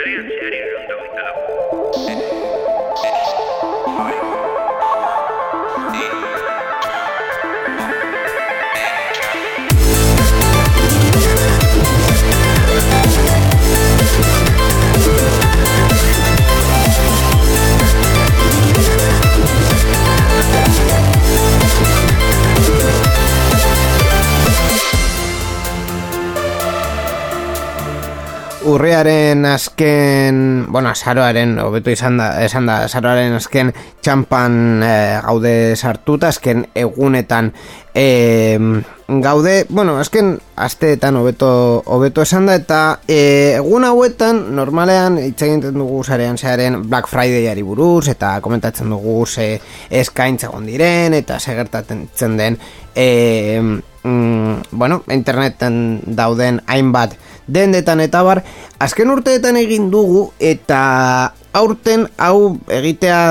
Andrea Ceri, un dovizela. Urriaren azken, bueno, azaroaren, hobeto izan da, esan da, azaroaren azken txampan e, gaude sartuta, azken egunetan e, gaude, bueno, azken asteetan hobeto, hobeto esan da, eta e, egun hauetan, normalean, itxegin dugu zarean zearen Black Fridayari buruz, eta komentatzen dugu ze eskaintza diren, eta segertatzen den, e, mm, bueno, interneten dauden hainbat, dendetan eta bar, azken urteetan egin dugu eta aurten hau egitea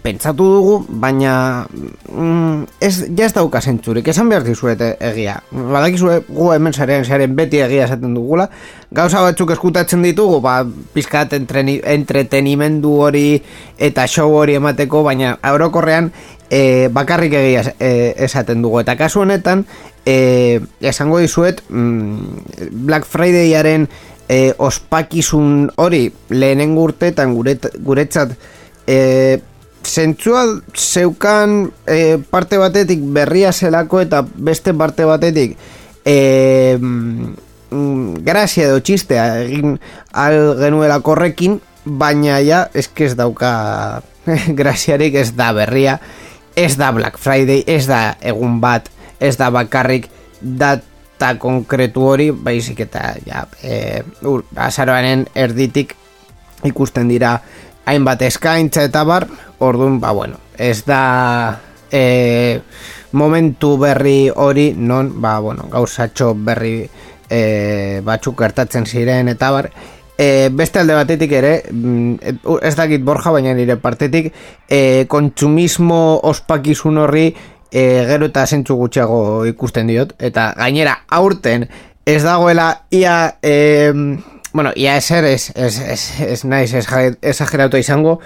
pentsatu dugu, baina mm, ez, ja ez dauka zentzurik, esan behar dizuet egia. Badakizue gu hemen zarean zaren beti egia esaten dugula. Gauza batzuk eskutatzen ditugu, ba, pizkat entretenimendu hori eta show hori emateko, baina aurokorrean e, bakarrik egia e, esaten dugu. Eta kasu honetan, e, esango dizuet mm, Black Fridayaren e, ospakizun hori lehenen gurtetan guret, guretzat e, zentzua zeukan e, parte batetik berria zelako eta beste parte batetik e, mm, grazia edo txistea egin al genuela korrekin baina ja eske ez dauka graziarik ez da berria ez da Black Friday ez da egun bat ez da bakarrik data konkretu hori, baizik eta ja, e, ur, azaroaren erditik ikusten dira hainbat eskaintza eta bar, orduan, ba bueno, ez da e, momentu berri hori non, ba bueno, gauzatxo berri e, batzuk gertatzen ziren eta bar, e, beste alde batetik ere, mm, ez dakit borja, baina nire partetik, e, kontsumismo ospakizun horri e, gero eta zentzu gutxiago ikusten diot, eta gainera aurten ez dagoela ia... E, Bueno, ia eser ez, ez, ez, ez naiz exageratu izango,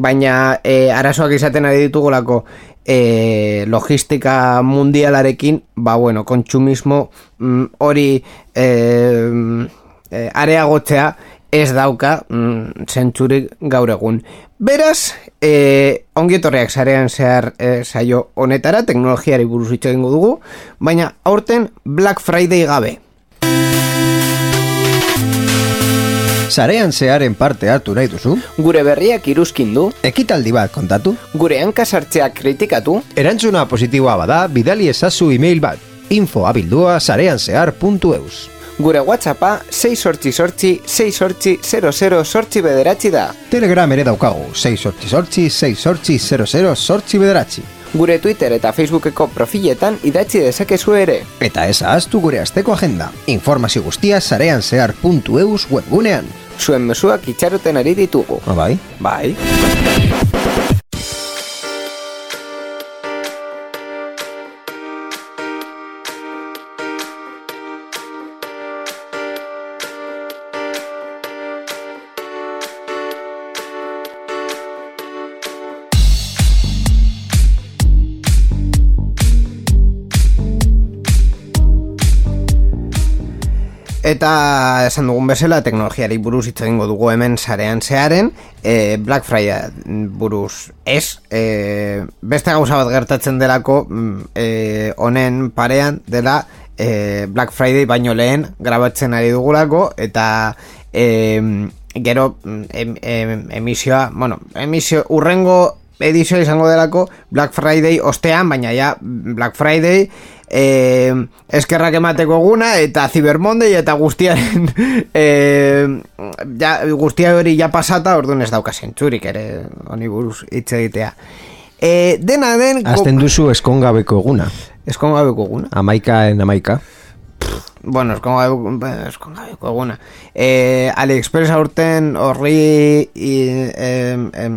baina e, arazoak izaten ari ditugulako e, logistika mundialarekin, ba bueno, kontsumismo mm, hori e, e, areagotzea ez dauka mm, zentzurik gaur egun. Beraz, e, ongi etorriak zarean zehar e, saio honetara, teknologiari buruz itxo dugu, baina aurten Black Friday gabe. Zarean zearen parte hartu nahi duzu? Gure berriak iruzkin du? Ekitaldi bat kontatu? Gure hankasartzeak kritikatu? Erantzuna positiboa bada, bidali ezazu e-mail bat. info abildua zareanzear.eus Gure WhatsAppa 6 sortzi sortzi 6 sortzi 00 sortzi bederatzi da. Telegram ere daukagu 6 sortzi sortzi 6 sortzi 00 sortzi bederatzi. Gure Twitter eta Facebookeko profiletan idatzi dezakezu ere. Eta ez ahaztu gure asteko agenda. Informazio guztia zarean zehar.eus webgunean. Zuen mesuak itxaroten ari ditugu. Ah, bai? Bai. Eta esan dugun bezala, teknologiari buruz hitz egingo dugu hemen sarean zearen, e, Black Friday buruz. Ez, e, beste gauza bat gertatzen delako mm, e, honen parean dela e, Black Friday baino lehen grabatzen ari dugulako, eta e, gero mm, em, em, emisioa, bueno, emisio urrengo edizioa izango delako Black Friday ostean, baina ja Black Friday eh, eskerrak emateko guna eta Cyber Monday eta guztiaren eh, ja, guztia hori ja pasata orduan ez dauka zentzurik ere honi buruz hitz egitea. Eh, dena den Azten duzu eskongabeko eguna. Eskongabeko eguna. Amaika en amaika Bueno, eskongabeko eguna. Eh, AliExpress aurten horri eh, eh,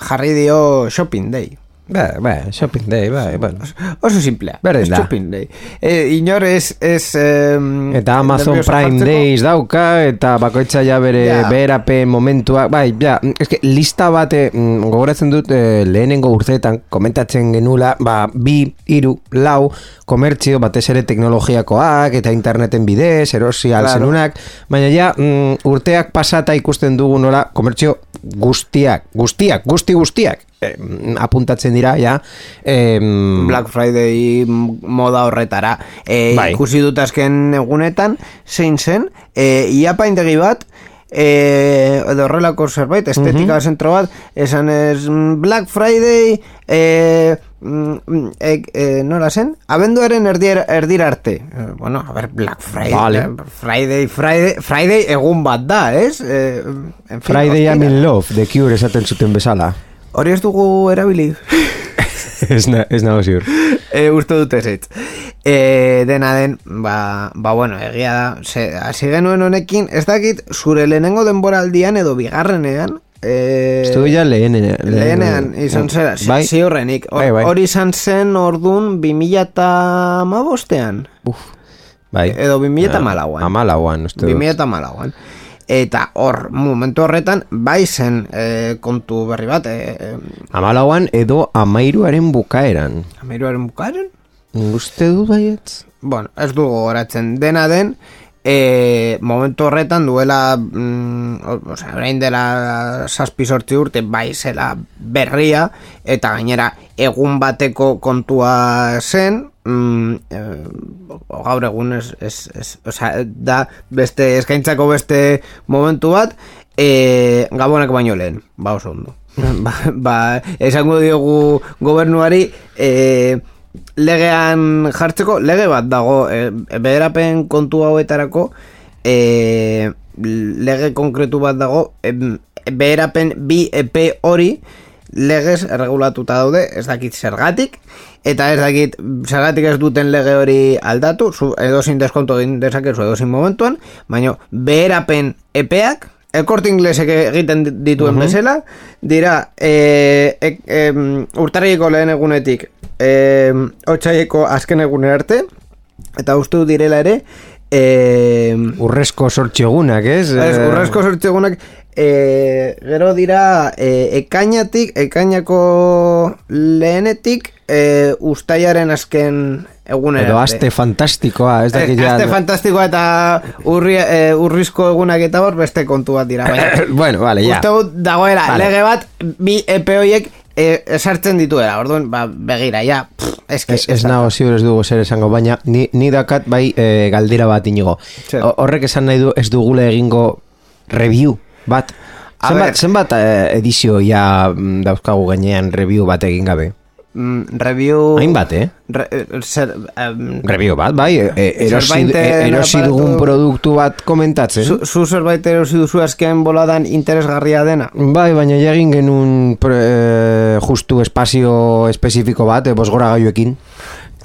jarri dio shopping day Ba, ba, shopping day, bai, bueno. Oso simplea. Berdin da. Shopping day. E, inor ez... ez em, Eta Amazon Prime. Days dauka, eta bakoitza ja bere Ja. beherapen momentua, bai, ja, eske, lista bate, mm, gogoratzen dut, eh, lehenengo urteetan komentatzen genula, ba, bi, hiru, lau, komertzio, batez ere teknologiakoak, eta interneten bidez, erosi Claro. alzenunak, baina ja, mm, urteak pasata ikusten dugu nola, komertzio guztiak, guztiak, guzti guztiak, eh, mm, apuntatzen dira, ja, em, Black Friday moda horretara. E, Bai. Ikusi dut azken egunetan, zein zen, e, ia paindegi bat, e, edo horrelako zerbait, estetika zentro bat, esan ez mm, Black Friday, e, mm, e, e, nola zen? Abenduaren erdier, erdira arte. E, bueno, a ver, Black Friday, Vale. eh, Friday, Friday, Friday egun bat da, ez? E, en fin, Friday I'm in love, The Cure esaten zuten bezala. Hori ez dugu erabili. ez, na, ez nago ziur. e, uste dut ez e, dena den ba, ba bueno, egia da hasi genuen honekin, ez dakit zure lehenengo denboraldian edo bigarrenean e, Ez du ja lehen, lehenean izan zera, zi, Bai, ziurrenik Hor- Bai, bai. hori izan zen ordun 2008an uf, bai. edo 2008an Amalauan, uste dut. 2008an eta hor, momentu horretan bai zen e, kontu berri bat e, e, Amalauan edo amairuaren bukaeran. amiruaren bukaren? Uste du baietz? Bueno, ez dugu goratzen dena den, e, momentu horretan duela, mm, o- osea, orain dela zazpi sortzi urte bai zela berria, eta gainera egun bateko kontua zen, mm, e, gaur egun ez, ez, ez, osea, da beste eskaintzako beste momentu bat, e, gabonak baino lehen, ba oso ondo. ba, ba, esango diogu gobernuari, e, legean jartzeko, lege bat dago, e, bederapen kontu hauetarako, e, lege konkretu bat dago, e, beherapen bi EP hori, legez erregulatuta daude, ez dakit zergatik, eta ez dakit zergatik ez duten lege hori aldatu, zu edozin deskonto egin dezakezu edozin momentuan, baina beherapen epeak, elkorte inglesek egiten dituen bezala, dira e, e, e, urtarriko lehen egunetik e, otxaieko azken egune arte, eta uste direla ere, e, Urrezko sortxegunak, ez? Ez, Eh, urrezko sortzegunak e, gero dira e, ekainatik, ekainako lehenetik e, ustaiaren azken egunera. Edo aste fantastikoa, ez Eh, dakit ja... Aste fantastikoa eta urri, e, urrizko egunak eta hor beste kontu bat dira. Baina, bueno, vale, ja. Uste dut dagoela, Vale. lege bat, bi EP horiek e, sartzen dituela, orduan, ba, begira, ja, pff, eske, Ez, ez nago ziur ez dugu zer esango, baina ni, ni dakat bai e, galdera bat inigo. Horrek esan nahi du ez dugula egingo review bat. Zenbat, ber. zenbat eh, edizio ja mm, dauzkagu gainean review bat egin gabe? mm, review... Hainbat, eh? Re, eh, zer, em, Review bat, bai, e, erosi, erosi dugun produktu bat komentatzen. Zu, zu zerbait erosi duzu azken boladan interesgarria dena? Bai, baina egin genuen pre, justu espazio espezifiko bat, e, bosgora gaioekin.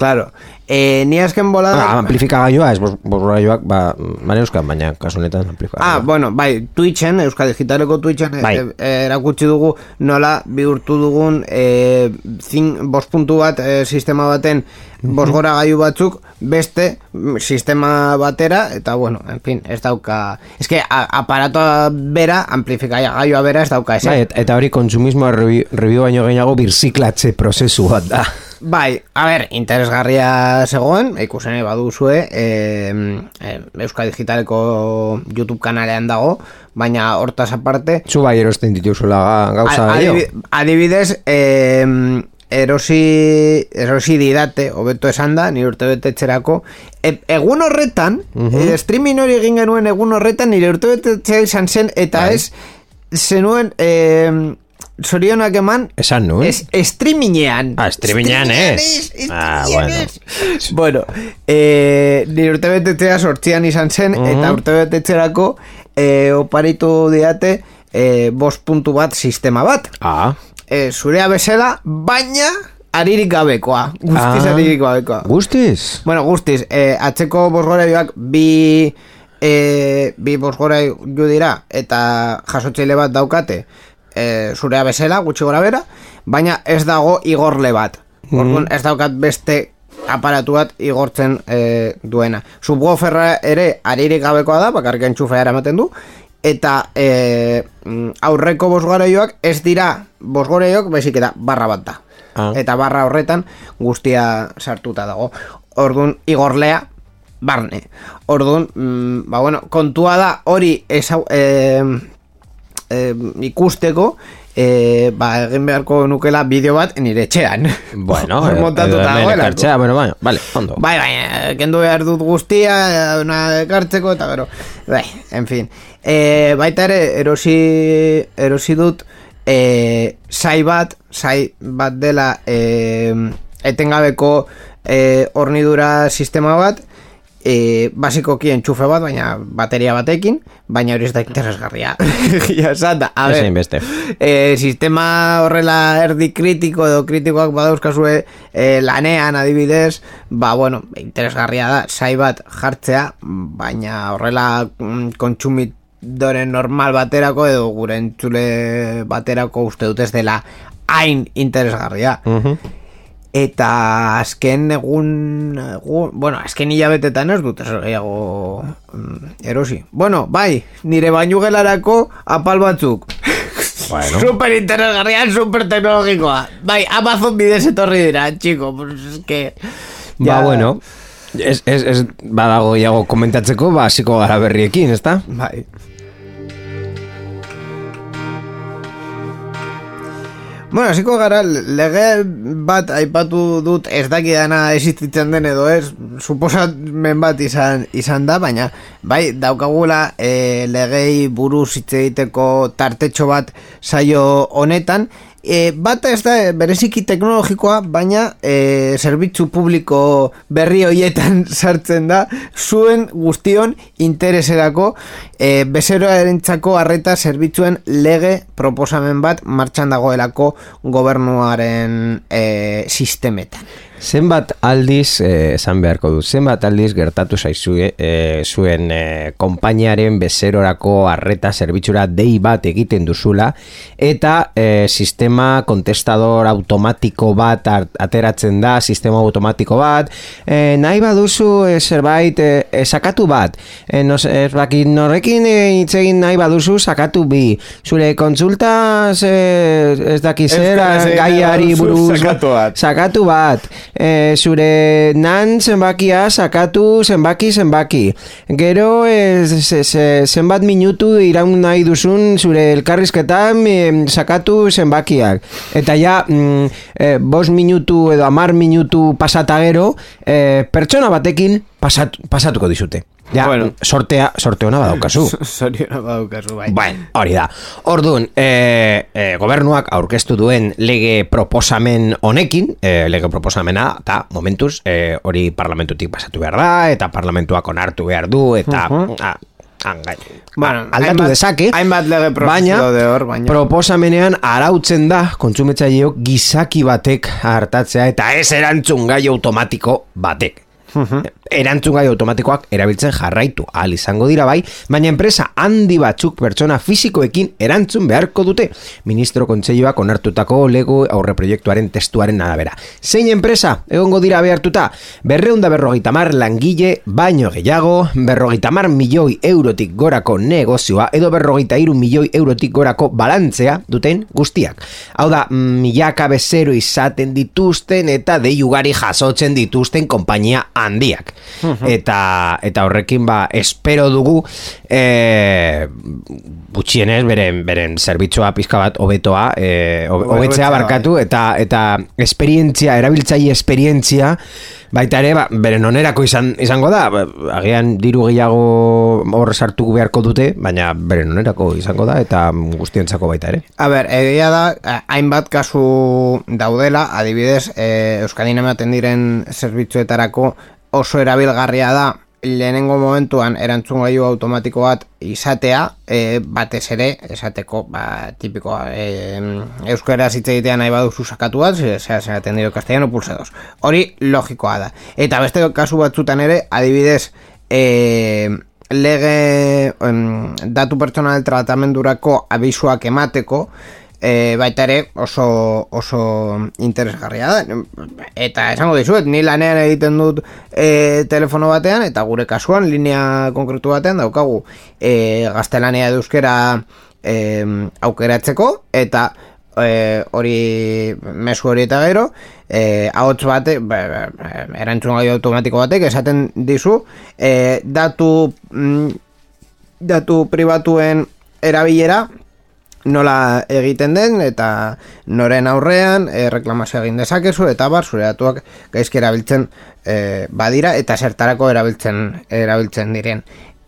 Claro. E, ni azken boladan... Ah, amplifikagailoa, ez gaioak, ba, bane euskan, baina kasu honetan amplifikagailoa. Ah, bueno, bai, Twitchen, Euskal Digitaleko Twitchen e, Bai. e, erakutsi dugu nola bihurtu dugun e, zin, bost puntu bat e, sistema baten bost gora gaiu batzuk beste mm, sistema batera eta bueno, en fin, ez dauka ez que a, aparatoa bera amplifikaia gaioa bera ez dauka Bai, ez et, eta hori kontsumismoa review, review baino gehiago birziklatze prozesu bat da. Bai, a ber, interesgarria zegoen, ikusen baduzue, e, e, Euskal Digitaleko YouTube kanalean dago, baina hortaz aparte, Zu bai erosten dituzula ga- gauza adibi- adibidez, eh, erosi, erosi didate, hobeto esan da, nire urte betetxerako, e, egun horretan, eh, streaming hori egin genuen egun horretan, nire urte betetxera izan zen, eta Bai. ez, zenuen, eh, zorionak eman, Esan nuen. es, streamingean. Ah, streamingean, eh? Streamingean Ah, ez. Bueno, eh, nire urte betetxera sortzian izan zen, eta urte betetxerako eh, oparitu diate eh, bost puntu bat sistema bat Ah, e, zurea bezala, baina aririk gabekoa. Guztiz Ah. aririk gabekoa. guztiz? Bueno, guztiz, e, atzeko bosgoraioak bi, e, bi bosgoraiu dira, eta jasotzaile bat daukate, e, zurea bezala, gutxi gora bera, baina ez dago igorle bat. Orduan, ez daukat beste aparatu bat igortzen e, duena. Subwooferra ere aririk gabekoa da, bakarrik entxufea eramaten du, eta e, mm, aurreko bosgoreioak ez dira bosgoreioak baizik eta barra bat da. Ah. Eta barra horretan guztia sartuta dago. Orduan, igorlea, barne. Orduan, mm, ba bueno, kontua da hori esau, e, e, ikusteko, e, ba, egin beharko nukela bideo bat nire etxean. Bueno, Hor eh, montatuta edo hemen dagoelako. ekartzea, bueno, bueno, vale, ondo. Bai, bai, kendu behar dut guztia, una ekartzeko, eta gero, bai, en fin. E, baita ere, erosi, erosi dut, e, sai bat, sai bat dela, e, etengabeko e, hornidura sistema bat, e, basikoki entxufe bat, baina bateria batekin, baina hori ez da interesgarria. ja, esan da, a ber, hainbeste. e, sistema horrela erdi kritiko edo kritikoak badauzkazue e, lanean adibidez, ba bueno, interesgarria da, sai bat jartzea, baina horrela mm, kontsumidoren normal baterako edo gure entzule baterako uste dut ez dela hain interesgarria. Mhm. Eta azken egun, egun bueno, azken hilabetetan ez dut eso gehiago mm, erosi. Bueno, bai, nire bainu gelarako apal batzuk. Bueno. Super interesgarria, super teknologikoa. Bai, Amazon bidez etorri dira, chico, pues es que... Ba, bueno, ez, ez, ez badago iago komentatzeko, ba, hasiko gara berriekin, ezta? Bai. Bueno, hasiko gara, lege bat aipatu dut ez dakidana existitzen den edo ez, suposamen bat izan, izan da, baina bai, daukagula e, legei buruz hitz egiteko tartetxo bat saio honetan, e, bat ez da e, bereziki teknologikoa, baina e, zerbitzu publiko berri hoietan sartzen da, zuen guztion intereserako e, bezeroarentzako arreta zerbitzuen lege proposamen bat martxan dagoelako gobernuaren e, sistemetan. Zenbat aldiz, eh, esan beharko du, zenbat aldiz gertatu zaizue eh, zuen eh, konpainiaren bezerorako arreta zerbitzura dei bat egiten duzula eta eh, sistema kontestador automatiko bat ateratzen da, sistema automatiko bat, eh, nahi baduzu eh, zerbait eh, eh, sakatu bat, eh, no, ez bakit norrekin eh, hitz egin nahi baduzu sakatu bi, zure kontsulta eh, ez dakiz zer, Euskaraz egin nahi gaiari buruz sakatu bat. sakatu bat e, zure nan zenbakia sakatu zenbaki zenbaki. Gero e, ze- ze- zenbat minutu iraun nahi duzun zure elkarrizketan e, sakatu zenbakiak. Eta ja mm, e, bos minutu edo amar minutu pasata gero e, pertsona batekin pasat, pasatuko dizute ja, Bueno. sortea, sorte hona badaukazu Zoriona badaukazu, bai. Bueno, hori da. Orduan, e, e, gobernuak aurkeztu duen lege proposamen honekin, e, lege proposamena, eta momentuz, e, hori parlamentutik pasatu behar da, eta parlamentuak onartu behar du, eta... ah, hangai- Bueno, aldatu hainbat- dezake, hainbat lege baina, daude hor, baina- proposamenean arautzen da kontsumetzaileok gizaki batek hartatzea eta ez erantzun gai automatiko batek. Erantzun gai automatikoak erabiltzen jarraitu ahal izango dira bai, baina enpresa handi batzuk pertsona fisikoekin erantzun beharko dute. Ministro Kontseiluak onartutako lego aurre proiektuaren testuaren arabera. Zein enpresa egongo dira behartuta? Berreunda berrogeita mar langile baino gehiago, berrogeita mar milioi eurotik gorako negozioa edo berrogeita iru milioi eurotik gorako balantzea duten guztiak. Hau da, milaka bezero izaten dituzten eta deiugari jasotzen dituzten konpainia handiak. eta, eta horrekin ba, espero dugu e, gutxienez beren, beren zerbitzua pizka bat hobetoa e, hobetzea barkatu eta eta esperientzia, erabiltzaile esperientzia baita ere, ba, beren onerako izan, izango da, ba, agian diru gehiago hor sartu beharko dute, baina beren onerako izango da eta guztientzako baita ere. A ber, egia da, hainbat kasu daudela, adibidez, e, Euskadin ematen diren zerbitzuetarako oso erabilgarria da lehenengo momentuan erantzun gaiu automatiko bat izatea, e, batez ere, esateko, ba, tipikoa, e, euskara hitz egitea nahi baduzu sakatu bat, se, se atendido castellano pulsados. Hori logikoa da. Eta beste kasu batzutan ere, adibidez, e, lege em, datu pertsonal tratamendurako abisuak emateko e, baita ere oso, oso interesgarria da. Eta esango dizuet, ni lanean egiten dut e, telefono batean eta gure kasuan, linea konkretu batean daukagu. E, gaztelania euskera e, aukeratzeko eta e, hori mesu hori eta gero e, ahots bate erantzun gai automatiko batek esaten dizu e, datu mm, datu pribatuen erabilera nola egiten den eta noren aurrean e, reklamazio egin dezakezu eta bar zure datuak gaizki erabiltzen e, badira eta zertarako erabiltzen erabiltzen diren.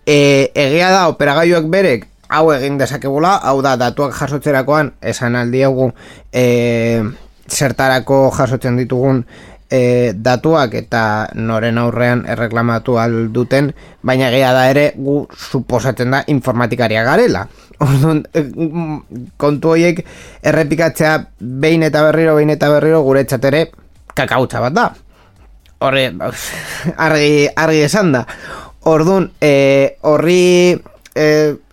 E, egia da operagailuak berek hau egin dezakegula, hau da datuak jasotzerakoan esan aldiegu e, zertarako jasotzen ditugun e, datuak eta noren aurrean erreklamatu alduten, baina geha da ere gu suposatzen da informatikaria garela. Orduan, e, kontu horiek errepikatzea behin eta berriro, behin eta berriro gure ere kakautza bat da. Horre, argi, argi esan da. Orduan, e, horri e,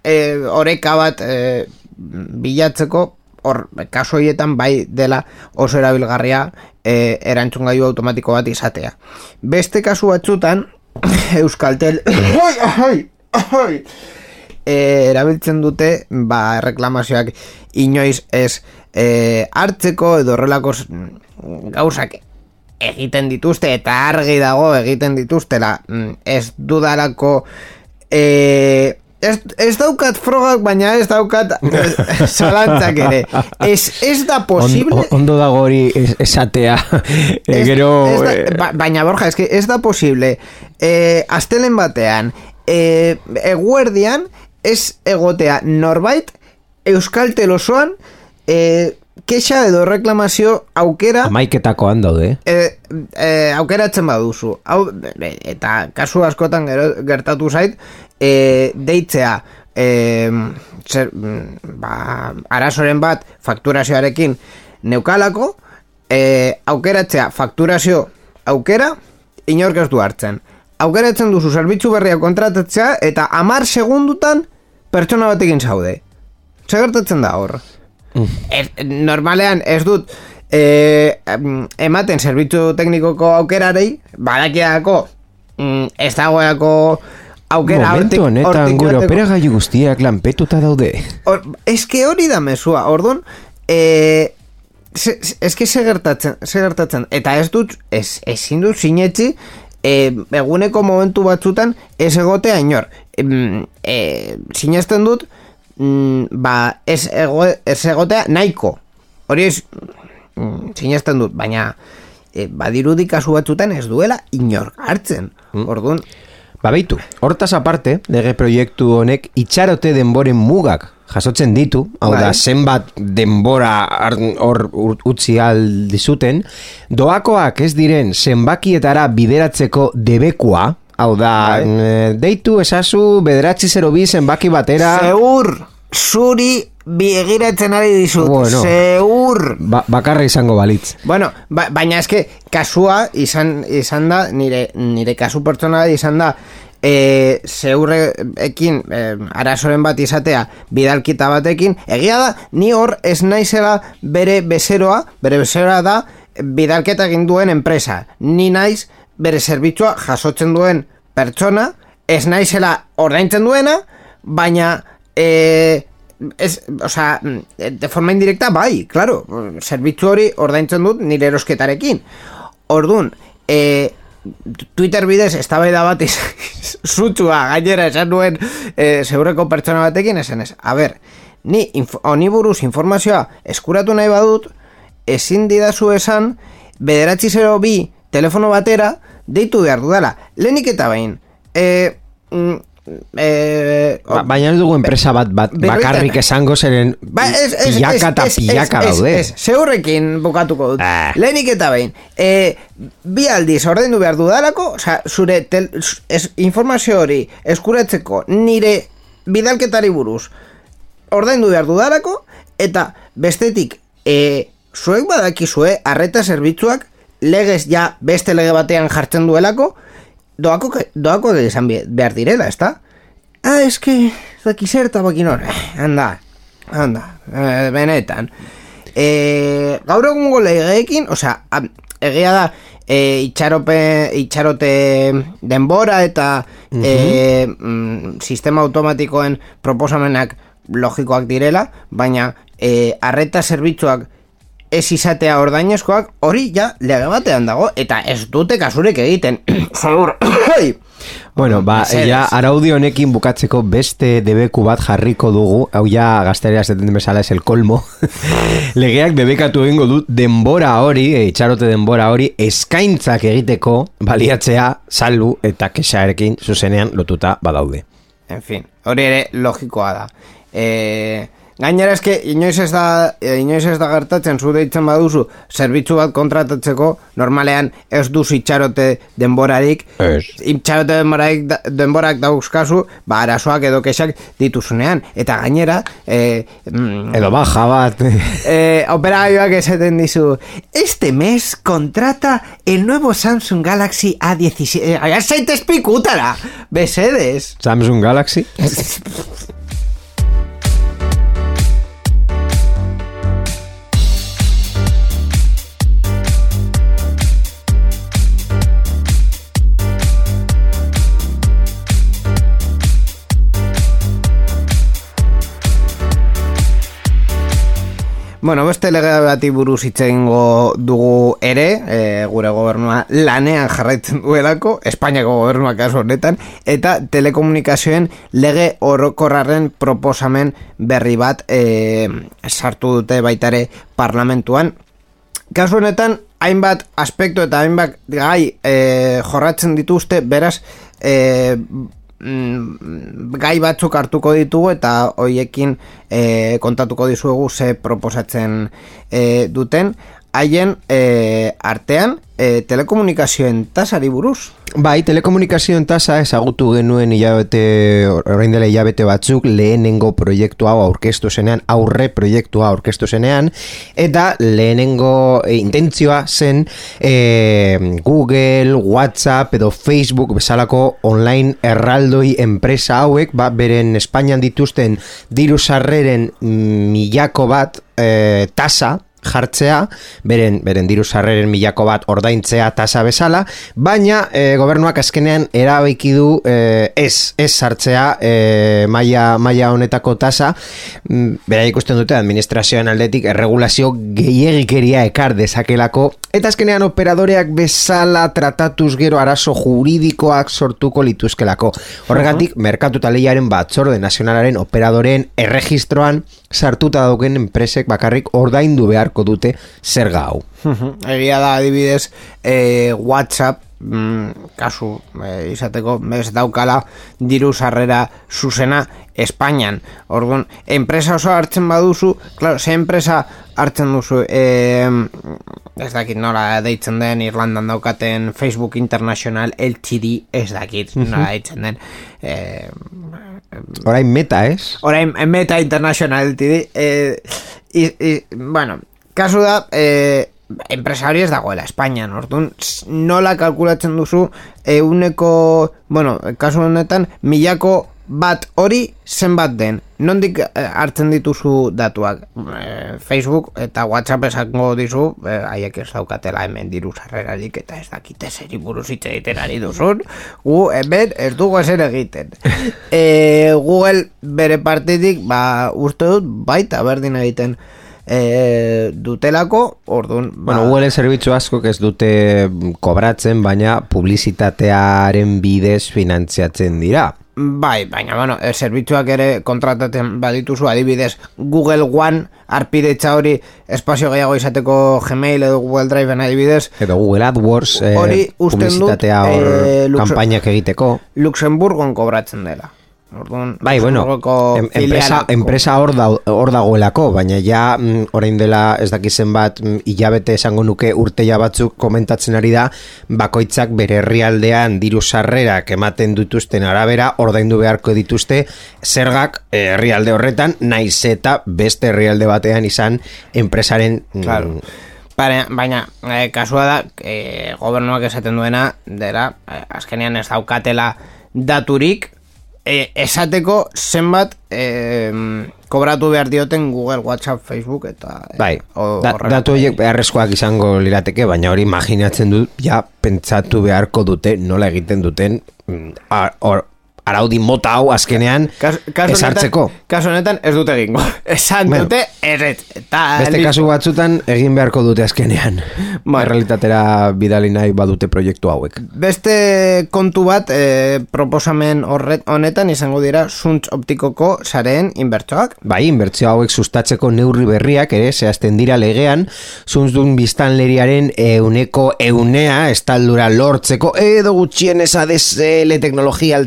e, oreka bat e, bilatzeko hor kaso horietan bai dela oso erabilgarria e, erantzun gaiu automatiko bat izatea. Beste kasu batzutan Euskaltel e, erabiltzen dute ba reklamazioak inoiz ez e, hartzeko edo horrelako gauzak egiten dituzte eta argi dago egiten dituztela mm, ez dudalako e, Ez, ez daukat frogak, baina ez daukat salantzak ere. Ez, ez da posible... On, ondo da gori esatea. Ez, gero... Ez da, eh, ba, baina, Borja, ez, ez da posible. Eh, astelen batean, eh, eguerdian, ez egotea norbait, Euskal Telosoan, eh, kexa edo reklamazio aukera... Amaiketako handaude. Eh, eh, aukeratzen baduzu. Hau, eta kasu askotan gertatu zait, e, deitzea e, zer, ba, arazoren bat fakturazioarekin neukalako e, aukeratzea fakturazio aukera inork ez du hartzen. Aukeratzen duzu zerbitzu berria kontratatzea eta amar segundutan pertsona batekin zaude. Segertatzen da hor? Mm. normalean ez dut e, ematen zerbitzu teknikoko aukerarei badakiako mm, ez dagoeako aukera Momentu honetan gure opera gaiu guztiak lanpetuta daude. Or, eske hori da mesua orduan e, eske segertatzen segertatzen eta ez dut ez, ezin dut sinetzi e, eguneko momentu batzutan ez egotea inor. E, e, sinesten dut mm, ba ez, ego, ez egotea nahiko. Hori ez mm, sinesten dut baina e, badirudi kasu batzutan ez duela inor hartzen. Mm. orduan Ba beitu, hortaz aparte, lege proiektu honek itxarote denboren mugak jasotzen ditu, hau da, bai. zenbat denbora hor utzi aldizuten, doakoak ez diren zenbakietara bideratzeko debekua, hau da, bai. Eh, deitu esazu bederatzi zero bi zenbaki batera... Zeur, zuri biegiratzen ari dizut, bueno, zeur... Ba, bakarra izango balitz. Bueno, ba, baina eske, kasua izan, izan da, nire, nire kasu pertsona izan da, e, zeurrekin e, arazoren bat izatea bidalkita batekin, egia da, ni hor ez naizela bere bezeroa, bere bezeroa da bidalketa egin duen enpresa. Ni naiz bere zerbitzua jasotzen duen pertsona, ez naizela ordaintzen duena, baina e, ez, o sea, de forma indirecta bai, claro, zerbitzu hori ordaintzen dut nire erosketarekin. Ordun, eh, Twitter bidez eztabaida bat zutua gainera esan nuen e, zeureko pertsona batekin esan ez. A ber, ni honi buruz informazioa eskuratu nahi badut, ezin didazu esan, bederatzi zero bi telefono batera, deitu behar dudala. Lehenik eta behin, e, eh, ba, baina dugu enpresa bat, bat bakarrik esango zeren ba, es, es, pilaka eta pilaka daude. zeurrekin bukatuko dut. Ah. lehenik eta behin eh, bi aldiz ordendu behar dudalako oza, zure tel, es, informazio hori eskuratzeko nire bidalketari buruz ordendu behar dudalako eta bestetik eh, zuek badakizue arreta zerbitzuak legez ja beste lege batean jartzen duelako doako, doako izan behar direla, ezta? ah, eske, zaki zer eta bakin hor, handa, handa, eh, benetan. E, gaur egungo legeekin, osea, egia da, e, itxarope, itxarote denbora eta e, mm, sistema automatikoen proposamenak logikoak direla, baina e, arreta zerbitzuak ez izatea ordainezkoak, hori ja lege batean dago, eta ez dute kasurik egiten. Zaur, Bueno, ba, ja, araudi honekin bukatzeko beste debeku bat jarriko dugu, hau ja gazterea zeten bezala ez el kolmo. Legeak debekatu egingo du denbora hori, e, itxarote denbora hori, eskaintzak egiteko baliatzea salbu eta kexarekin zuzenean lotuta badaude. En fin, hori ere logikoa da. E, gainera eske, inoiz ez da, e, inoiz ez da gertatzen zu deitzen baduzu, zerbitzu bat kontratatzeko, normalean ez du itxarote denborarik, Ez. itxarote denborarik, da- denborak dauzkazu, ba, arazoak edo kexak dituzunean. Eta gainera, e, mm, Edo baja bat. eh, operagailuak esaten dizu Este mes contrata el nuevo Samsung Galaxy A17 eh, zaitez pikutara Besedes Samsung Galaxy. Bueno, beste lege bati buruz hitz egingo dugu ere, e, gure gobernua lanean jarraitzen duelako, Espainiako gobernua kasu honetan, eta telekomunikazioen lege orokorraren proposamen berri bat e, sartu dute baitare parlamentuan. Kasu honetan, hainbat aspektu eta hainbat gai e, jorratzen dituzte, beraz, e, mm, gai batzuk hartuko ditugu eta hoiekin e, kontatuko dizuegu ze proposatzen e, duten haien e, artean e, telekomunikazioen tasari buruz. Bai, telekomunikazioen tasa ezagutu genuen hilabete, orain dela hilabete batzuk lehenengo proiektu hau aurkeztu zenean, aurre proiektua aurkeztu zenean, eta lehenengo e, intentzioa zen e, Google, WhatsApp edo Facebook bezalako online erraldoi enpresa hauek, ba, beren Espainian dituzten diru sarreren mm, milako bat e, tasa, jartzea, beren, beren diru sarreren milako bat ordaintzea tasa bezala, baina e, gobernuak azkenean erabaki du e, ez, ez sartzea e, maila, maila honetako tasa, mm, bera ikusten dute administrazioan aldetik erregulazio gehiagikeria ekar dezakelako, eta azkenean operadoreak bezala tratatuz gero arazo juridikoak sortuko lituzkelako. Horregatik, merkatu taleiaren batzorde nazionalaren operadoreen erregistroan sartuta dauken enpresek bakarrik ordaindu beharko dute zerga hau. Egia da adibidez e, WhatsApp mm, kasu e, izateko ez daukala diru sarrera zuzena Espainian. Orduan, enpresa oso hartzen baduzu, claro, ze enpresa hartzen duzu, e, ez dakit nola deitzen den Irlandan daukaten Facebook International LTD, ez dakit nola deitzen den. E, Orain meta, ez? Orain, Meta International LTD eh, i, i, Bueno, kasu da eh, Enpresari ez dagoela Espainian Orduan, s- nola kalkulatzen duzu Euneko Bueno, kasu honetan Milako bat hori zenbat den? Nondik eh, hartzen dituzu datuak? Eh, Facebook eta WhatsApp esango dizu eh, Haiek ez daukatela hemen diru sarrerarik Eta ez dakite zeri buruz hitz egiten ari duzun. Gu hemen ez dugu ezer egiten. E, Google bere partetik ba, uste dut baita berdin egiten e, dutelako orduan ba, Bueno, Google zerbitzu asko ez dute mm, kobratzen, baina publizitatearen bidez finantziatzen dira. Bai, baina, bueno, zerbitzuak ere kontratatzen badituzu, adibidez, Google One arpidetza hori espazio gehiago izateko Gmail edo Google Drive adibidez, Edo Google AdWords eh, Hori dut, publizitatea hor eh, kanpainak egiteko. Luxemburgon kobratzen dela. Orduan, Bai, bueno, enpresa, enpresa hor, da, hor dagoelako, baina ja mm, orain dela ez dakizen bat mm, hilabete esango nuke urteia batzuk komentatzen ari da bakoitzak bere herrialdean diru sarrerak ematen dituzten arabera ordaindu beharko dituzte zergak eh, herrialde horretan naiz eta beste herrialde batean izan enpresaren mm, Claro. Baina eh, kasua da, eh, gobernuak esaten duena, dela, eh, azkenean ez daukatela daturik, e, esateko zenbat e, kobratu behar dioten Google, WhatsApp, Facebook eta e, Bai, o- da, datu horiek beharrezkoak izango lirateke, baina hori imaginatzen dut, ja, pentsatu beharko dute, nola egiten duten, mm, or- araudi mota hau azkenean Kas, esartzeko. Kasu honetan ez dute egingo. Esan Bueno. dute erret. Eta Beste kasu batzutan egin beharko dute azkenean. Bai. Realitatera bidali nahi badute proiektu hauek. Beste kontu bat e, proposamen horret honetan izango dira zuntz optikoko sareen inbertsoak. Bai, inbertsio hauek sustatzeko neurri berriak ere zehazten dira legean, zunzdun biztanleriaren euneko eunea estaldura lortzeko edo gutxienez ADSL teknologia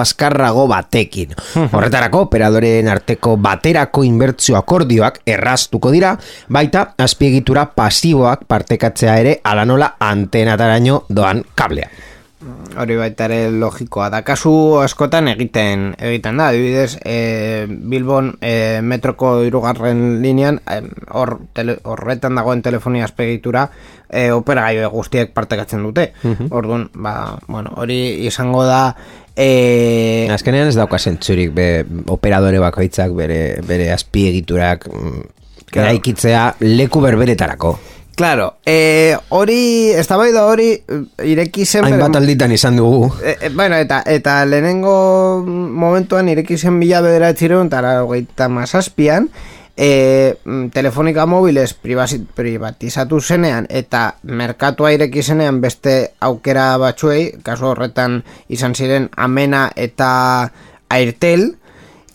azkarrago batekin. Horretarako, operadoreen arteko baterako inbertsio akordioak erraztuko dira, baita azpiegitura pasiboak partekatzea ere alanola antenataraino doan kablea. Hori baita ere logikoa da. Kasu askotan egiten egiten da. Adibidez, e, Bilbon e, metroko irugarren linean, hor tele, horretan dagoen telefonia azpegitura e, operagailu guztiek partekatzen dute. Orduan, ba, bueno, hori izango da e, Azkenean ez dauka zentzurik be, operadore bakoitzak bere, bere azpiegiturak mm, Claro. eraikitzea leku berberetarako. Claro, e, hori, eztabaida hori e, ireki zen... Hainbat alditan izan dugu. E, e, bueno, eta, eta lehenengo momentuan ireki zen mila bederatzireun eta hogeita mazazpian e, mm, telefonika pribasi- privatizatu zenean eta merkatua ireki zenean beste aukera batzuei, kasu horretan izan ziren Amena eta Airtel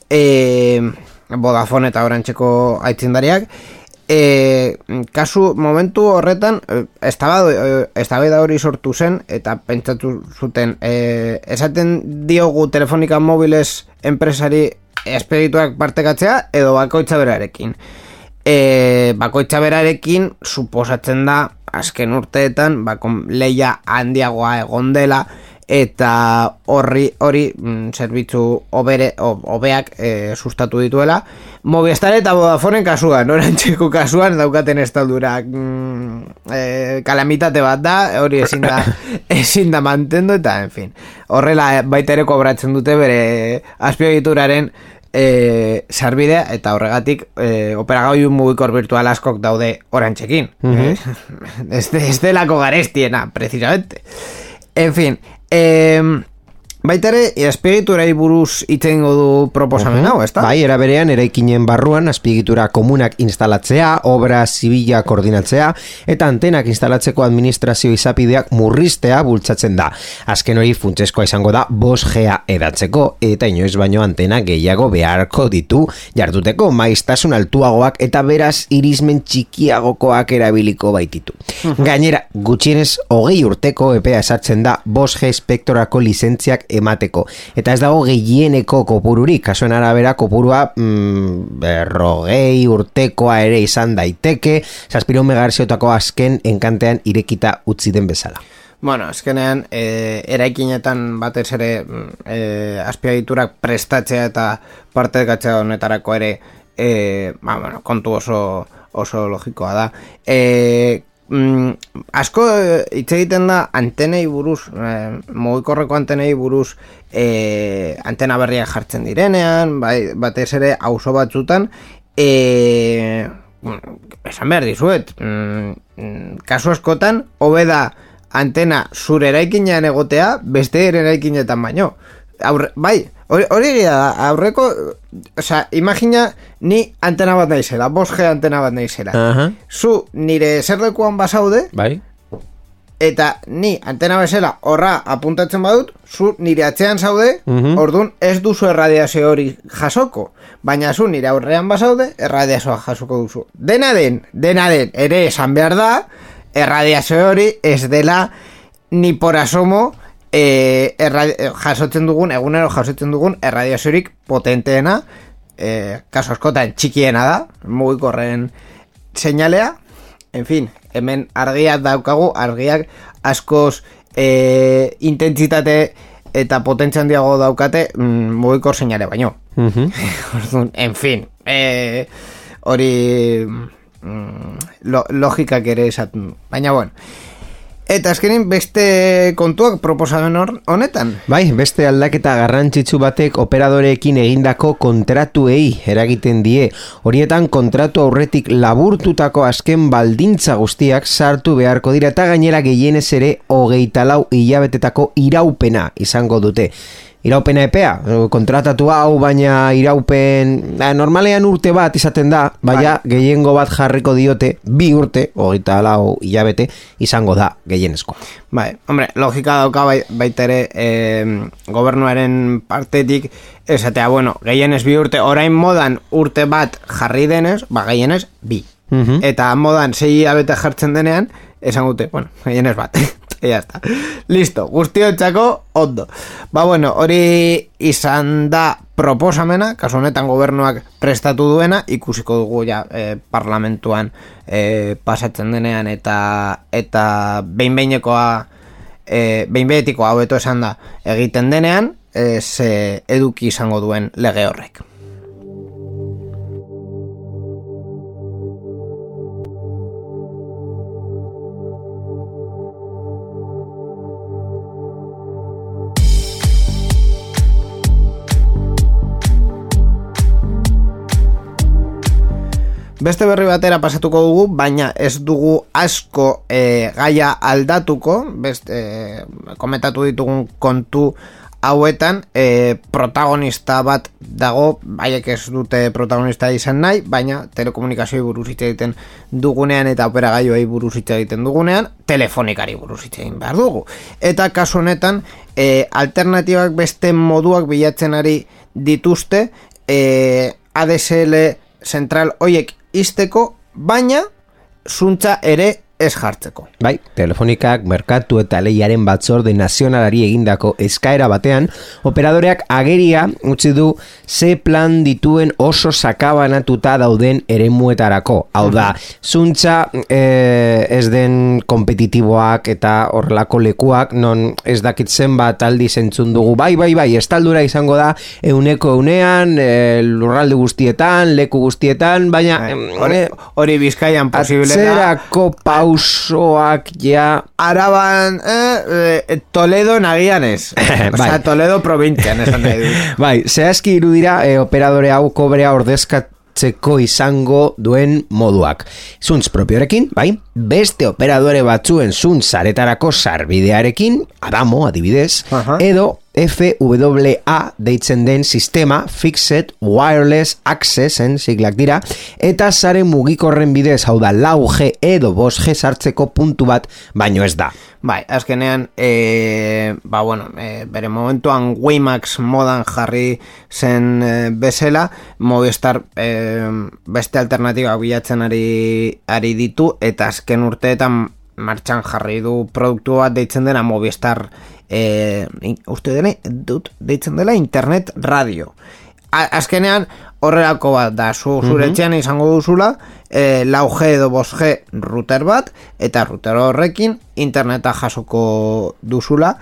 e, Vodafone eta orantxeko aitzindariak. E, kasu momentu horretan e, eztabaida hori sortu zen eta pentsatu zuten e, esaten diogu telefonika mobiles enpresari espedituak partekatzea edo bakoitza berarekin. E, bakoitza berarekin suposatzen da azken urteetan ba, leia handiagoa egon dela eta horri hori mm, zerbitzu obere, o- hobeak e, sustatu dituela. Movistar eta Vodafone kasuan orantxeko kasuan daukaten estaldurak mm, e, kalamitate bat da hori ezin da ezin da mantendu eta en fin. Horrela baita ere kobratzen dute bere azpiegituraren e, sarbidea eta horregatik e, operagailu mugikor virtual askok daude orantxekin. Eh? ez, de, ez delako garestiena precisamente. En fin eh, baita ere buruz itzengo du proposamen hau, ezta? Bai, era berean eraikinen barruan azpiegitura komunak instalatzea, obra zibila koordinatzea eta antenak instalatzeko administrazio izapideak murriztea bultzatzen da. Azken hori funtseskoa izango da 5G edatzeko eta inoiz baino antena gehiago beharko ditu jarduteko maiztasun altuagoak eta beraz irismen txikiagokoak erabiliko baititu. Gainera, gutxienez hogei urteko epea esartzen da 5G spektorako lizentziak emateko. Eta ez dago gehieneko kopururik, kasuen arabera kopurua mm, berrogei urtekoa ere izan daiteke, zazpiro megarziotako azken enkantean irekita utzi den bezala. Bueno, azkenean, e, eraikinetan batez ere mm, e, azpiagiturak prestatzea eta partekatzea honetarako ere e, ba, bueno, kontu oso, oso logikoa da. E, mm, asko e, hitz egiten da antenei buruz, e, mugikorreko antenei buruz e, antena berriak jartzen direnean, bai, batez ere auzo batzutan, e, mm, esan behar dizuet, mm, mm, kasu askotan, hobe da antena zure eraikinean egotea, beste eraikinetan baino. Aurre, bai, hori egia da, aurreko, osea, imagina ni antena bat naizela, 5G antena bat naizela. Aha. Zu nire zerlekuan basaude, Bai? eta ni antena bezala horra apuntatzen badut, zu nire atzean zaude, Mhm. orduan ez duzu erradiazio hori jasoko. Baina zu nire aurrean basaude, erradiazioa jasoko duzu. Dena den, dena den, ere esan behar da, erradiazio hori ez dela ni por asomo e, erradi- eh, jasotzen dugun, egunero jasotzen dugun erradiaziorik potenteena, e, kaso askotan txikiena da, mugikorren seinalea, en fin, hemen argiak daukagu, argiak askoz e, intentsitate eta potentzia handiago daukate mm, mugikor seinale baino. Mhm. Orduan, en fin, e, hori mm, lo, logikak ere esaten. Baina bueno, Eta azkenin beste kontuak proposamen honetan. Bai, beste aldaketa garrantzitsu batek operadoreekin egindako kontratuei eragiten die. Horietan kontratu aurretik laburtutako azken baldintza guztiak sartu beharko dira eta gainera gehienez ere hogeita lau hilabetetako iraupena izango dute. Iraupena epea, kontratatu hau, baina iraupen, da, normalean urte bat izaten da, baina gehiengo bat jarriko diote, bi urte, hogeita lau hilabete, izango da gehienezko. Bai, hombre, logika dauka bai, baita ere eh, gobernuaren partetik esatea, bueno, gehienez bi urte, orain modan urte bat jarri denez, ba, gehienez bi. Mhm. Eta modan sei abete jartzen denean, esan gute, bueno, gehienez bat. Ya está. Listo, guztiontzako ondo. Ba bueno, hori izan da proposamena, kasu honetan gobernuak prestatu duena, ikusiko dugu ja eh, parlamentuan eh, pasatzen denean eta eta behin behinekoa e, behin behetiko haueto esan da egiten denean, e, ze eduki izango duen lege horrek. Beste berri batera pasatuko dugu, baina ez dugu asko e, gaia aldatuko, beste, e, komentatu ditugun kontu hauetan e, protagonista bat dago, baiek ez dute protagonista izan nahi, baina telekomunikazioei buruz hitz egiten dugunean eta operagailuei buruz hitz egiten dugunean, telefonikari buruz hitz egin behar dugu. Eta kasu honetan, e, alternatibak beste moduak bilatzen ari dituzte, e, ADSL zentral hoiek izteko, baina zuntza ere ez jartzeko. Bai, telefonikak merkatu eta lehiaren batzorde nazionalari egindako eskaera batean, operadoreak ageria utzi du ze plan dituen oso sakabanatuta dauden eremuetarako. Hau da, zuntza eh, ez den kompetitiboak eta horrelako lekuak, non ez dakit zenbat aldi zentzun dugu, bai, bai, bai, estaldura izango da euneko eunean, eh, lurralde guztietan, leku guztietan, baina... em, Hori, hori bizkaian posible da. Atzerako pausoak ja Araban, eh, eh, Toledo nagian ez. Bai. Osea, Toledo provintzian esan nahi dut. Bai, zehazki irudira e, operadore hau kobrea ordezkatzeko izango duen moduak. Zuntz propiorekin, bai, beste operadore batzuen zuntz zaretarako sarbidearekin, Adamo adibidez, Aha. edo FWA deitzen den sistema Fixed Wireless Accessen siglak dira eta sare mugikorren bidez hau da 4G edo 5G sartzeko puntu bat baino ez da. Bai, azkenean, e, ba, bueno, e, bere momentuan Waymax modan jarri zen e, bezala, Movistar e, beste alternatiba bilatzen ari, ari ditu, eta azken urteetan martxan jarri du produktu bat deitzen dena Movistar e, uste dela, dut, deitzen dela internet radio. A, azkenean horrelako bat da, zu, zure etxean izango duzula, e, 4G edo 5G router bat, eta router horrekin interneta jasoko duzula.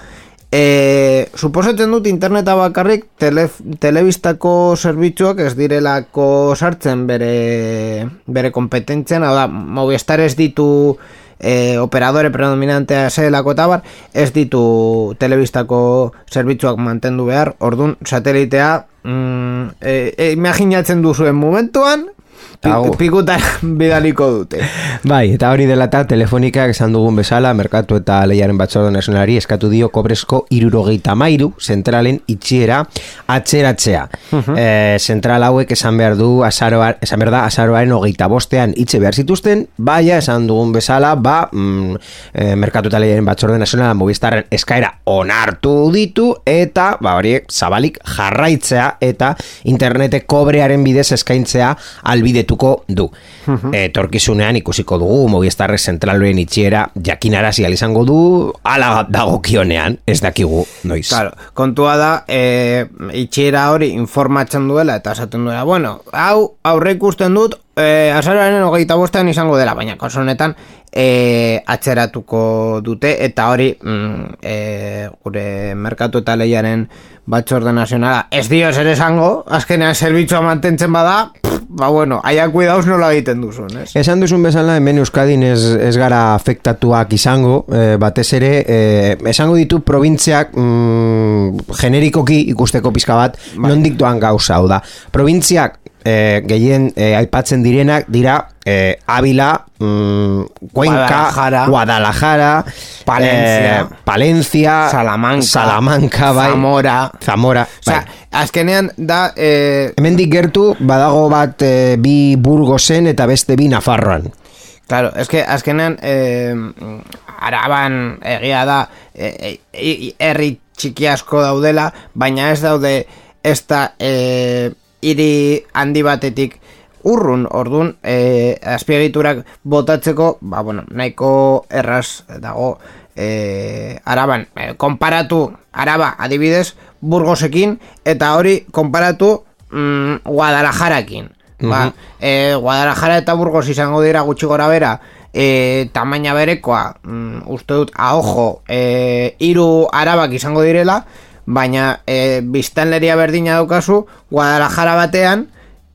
E, suposatzen dut interneta bakarrik tele, telebistako zerbitzuak ez direlako sartzen bere, bere kompetentzian, hau da, Movistar ez ditu e, operadore predominantea zelako eta bar, ez ditu telebistako zerbitzuak mantendu behar, ordun satelitea mm, e, e, imaginatzen duzuen momentuan Pi, pikutan bidaliko dute. Bai, eta hori dela eta telefonikak esan dugun bezala, merkatu eta lehiaren batzordo nazionalari eskatu dio kobrezko irurogeita mairu zentralen itxiera atzeratzea. Eh, zentral hauek esan behar du azaroar, esan behar da azaroaren hogeita bostean itxe behar zituzten, baina esan dugun bezala, ba, mm, eh, merkatu eta lehiaren batzordo nazionala Movistarren eskaera onartu ditu, eta, ba, horiek zabalik jarraitzea eta internete kobrearen bidez eskaintzea albidetuko du. Etorkizunean ikusiko dugu Movistarrek zentraloen itxiera jakinarazi ahal izango du ala dagokionean, ez dakigu noiz. Claro, kontua da, e, itxiera hori informatzen duela eta esaten duela, bueno, hau aurre ikusten dut, e, azararen hogeita bostean izango dela, baina kasu honetan e, atzeratuko dute eta hori mm, e, gure merkatu eta lehiaren batzorde nazionala ez dio zer esango, azkenean zerbitzua mantentzen bada, pff, ba bueno, aia kuidauz nola egiten duzun, ez? Esan duzun bezala, hemen Euskadin ez, ez gara afektatuak izango, eh, batez ere, eh, esango ditu provintziak mm, generikoki ikusteko pizka bat, nondik doan gauza, hau da. Provintziak eh, gehien eh, aipatzen direnak dira eh, Avila, mm, Cuenca, Guadalajara. Guadalajara, Palencia. eh, Palencia, Salamanca. Salamanca, bai. Zamora. Zamora, bai. Osea, azkenean da... Eh, Hemendik gertu badago bat eh, bi Burgosen eta beste bi Nafarroan. Claro, es que azkenean eh, araban egia da eh, eh, herri txiki asko daudela, baina ez daude ez da eh, hiri handi batetik urrun, ordun eh, azpiegiturak botatzeko, ba, bueno, nahiko erraz dago eh, araban. Eh, konparatu araba adibidez Burgosekin eta hori konparatu mm, Guadalajarakin. Ba, e, Guadalajara eta Burgos izango dira gutxi gora bera e, tamaina berekoa mm, uste dut ahojo e, iru arabak izango direla baina e, biztanleria berdina daukazu Guadalajara batean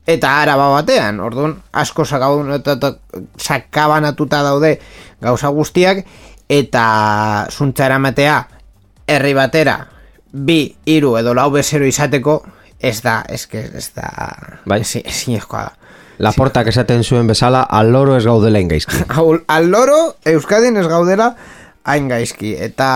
eta araba batean orduan asko sakabanatuta daude gauza guztiak eta zuntza eramatea herri batera bi, hiru edo lau bezero izateko ez da, ez que ez da Bai. ezi- ezinezkoa da Laportak esaten zuen bezala, aloro ez gaudela ingaizki. Al loro Euskadin ez gaudela hain gaizki. Eta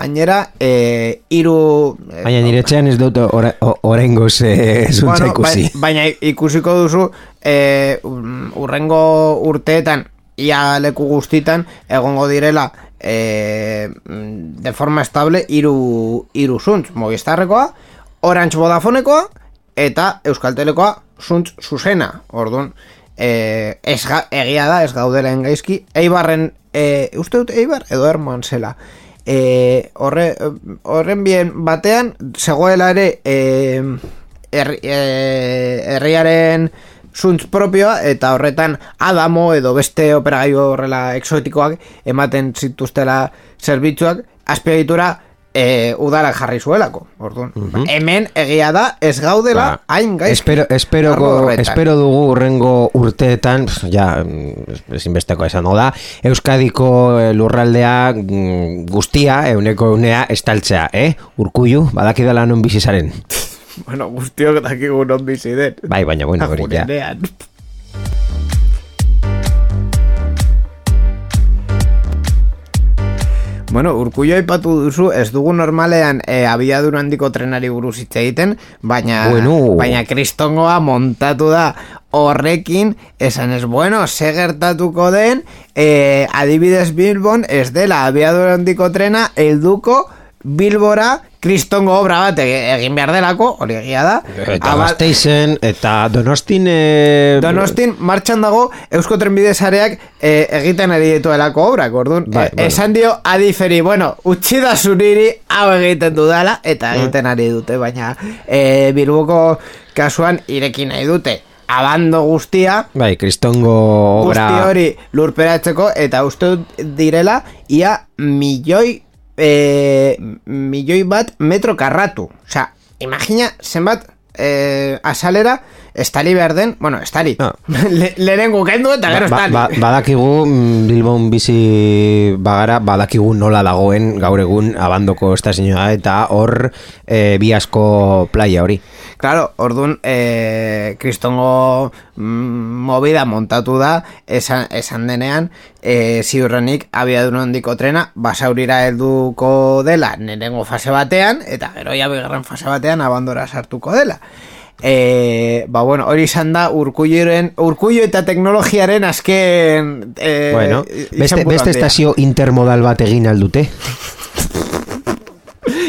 gainera e, iru e, Baina nire etxean ez dut ora- o- oraingoz eh, zuntza bueno, ikusi. bai- baina ikusiko duzu e, um, urrengo urteetan ia leku guztitan egongo direla e, mm, de forma estable iru, iru zuntz. Movistarrekoa, Orange Vodafonekoa eta Euskaltelekoa zuntz zuzena. Orduan e, ez ga, egia da ez gaudela engaizki Eibarren, e, uste dut Eibar edo Ermoan zela. E, horre, horren bien batean zegoela ere e, herri- e, herriaren zuntz propioa eta horretan Adamo edo beste operagailu horrela exotikoak ematen zituztela zerbitzuak. Azpiegitura e, udara jarri zuelako orduan, hemen egia da ez gaudela Ba, hain gaizki espero, espero, arlo horretan. espero dugu urrengo urteetan, pf, ja, mm, ezinbesteko esan da, Euskadiko eh, lurraldea mm, guztia, euneko eunea, estaltzea, eh? Urkullu, badakidala non bizi zaren. bueno, guztiok dakigu non bizi den Bai, baina, bueno, hori, ja. Bueno, urkullo aipatu duzu, ez dugu normalean e, abiadura handiko trenari buruz hitz egiten, baina, Bueno. baina kristongoa montatu da horrekin, esan ez, bueno, ze gertatuko den, e, adibidez Bilbon, ez dela abiadura handiko trena, helduko Bilbora kristongo obra bat e- egin behar delako, hori egia da. Eta Aba- Gasteizen, eta Donostin... Eh, Donostin martxan dago Eusko Trenbide sareak eh, egiten ari dituelako obrak, orduan. Bai, eh, bueno. Esan dio adiferi, bueno, utzi da zuriri hau egiten dudala, eta egiten ari dute, baina eh, Bilboko kasuan irekin nahi dute. Abando guztia, Bai, kristongo obra... guzti hori lurperatzeko, eta uste direla, ia milioi, eh, milioi bat metro karratu. Osea, imagina zenbat eh, asalera estali behar den, bueno, estali, Ah. Le, lehenengo kendu eta gero Ba, estali. ba, badakigu mm, Bilbon bizi bagara badakigu nola dagoen gaur egun abandoko estazioa eta hor e, bi asko playa hori. Claro, orduan, eh, kristongo mm, movida montatu da, esan, esan denean, eh, ziurrenik abiadun handiko trena, basaurira helduko dela nenengo fase batean, eta gero ja bigarren fase batean abandora sartuko dela. E, ba bueno, hori izan da urkulloren, urkullo eta teknologiaren azken e, bueno, beste, beste estazio intermodal bat egin aldute.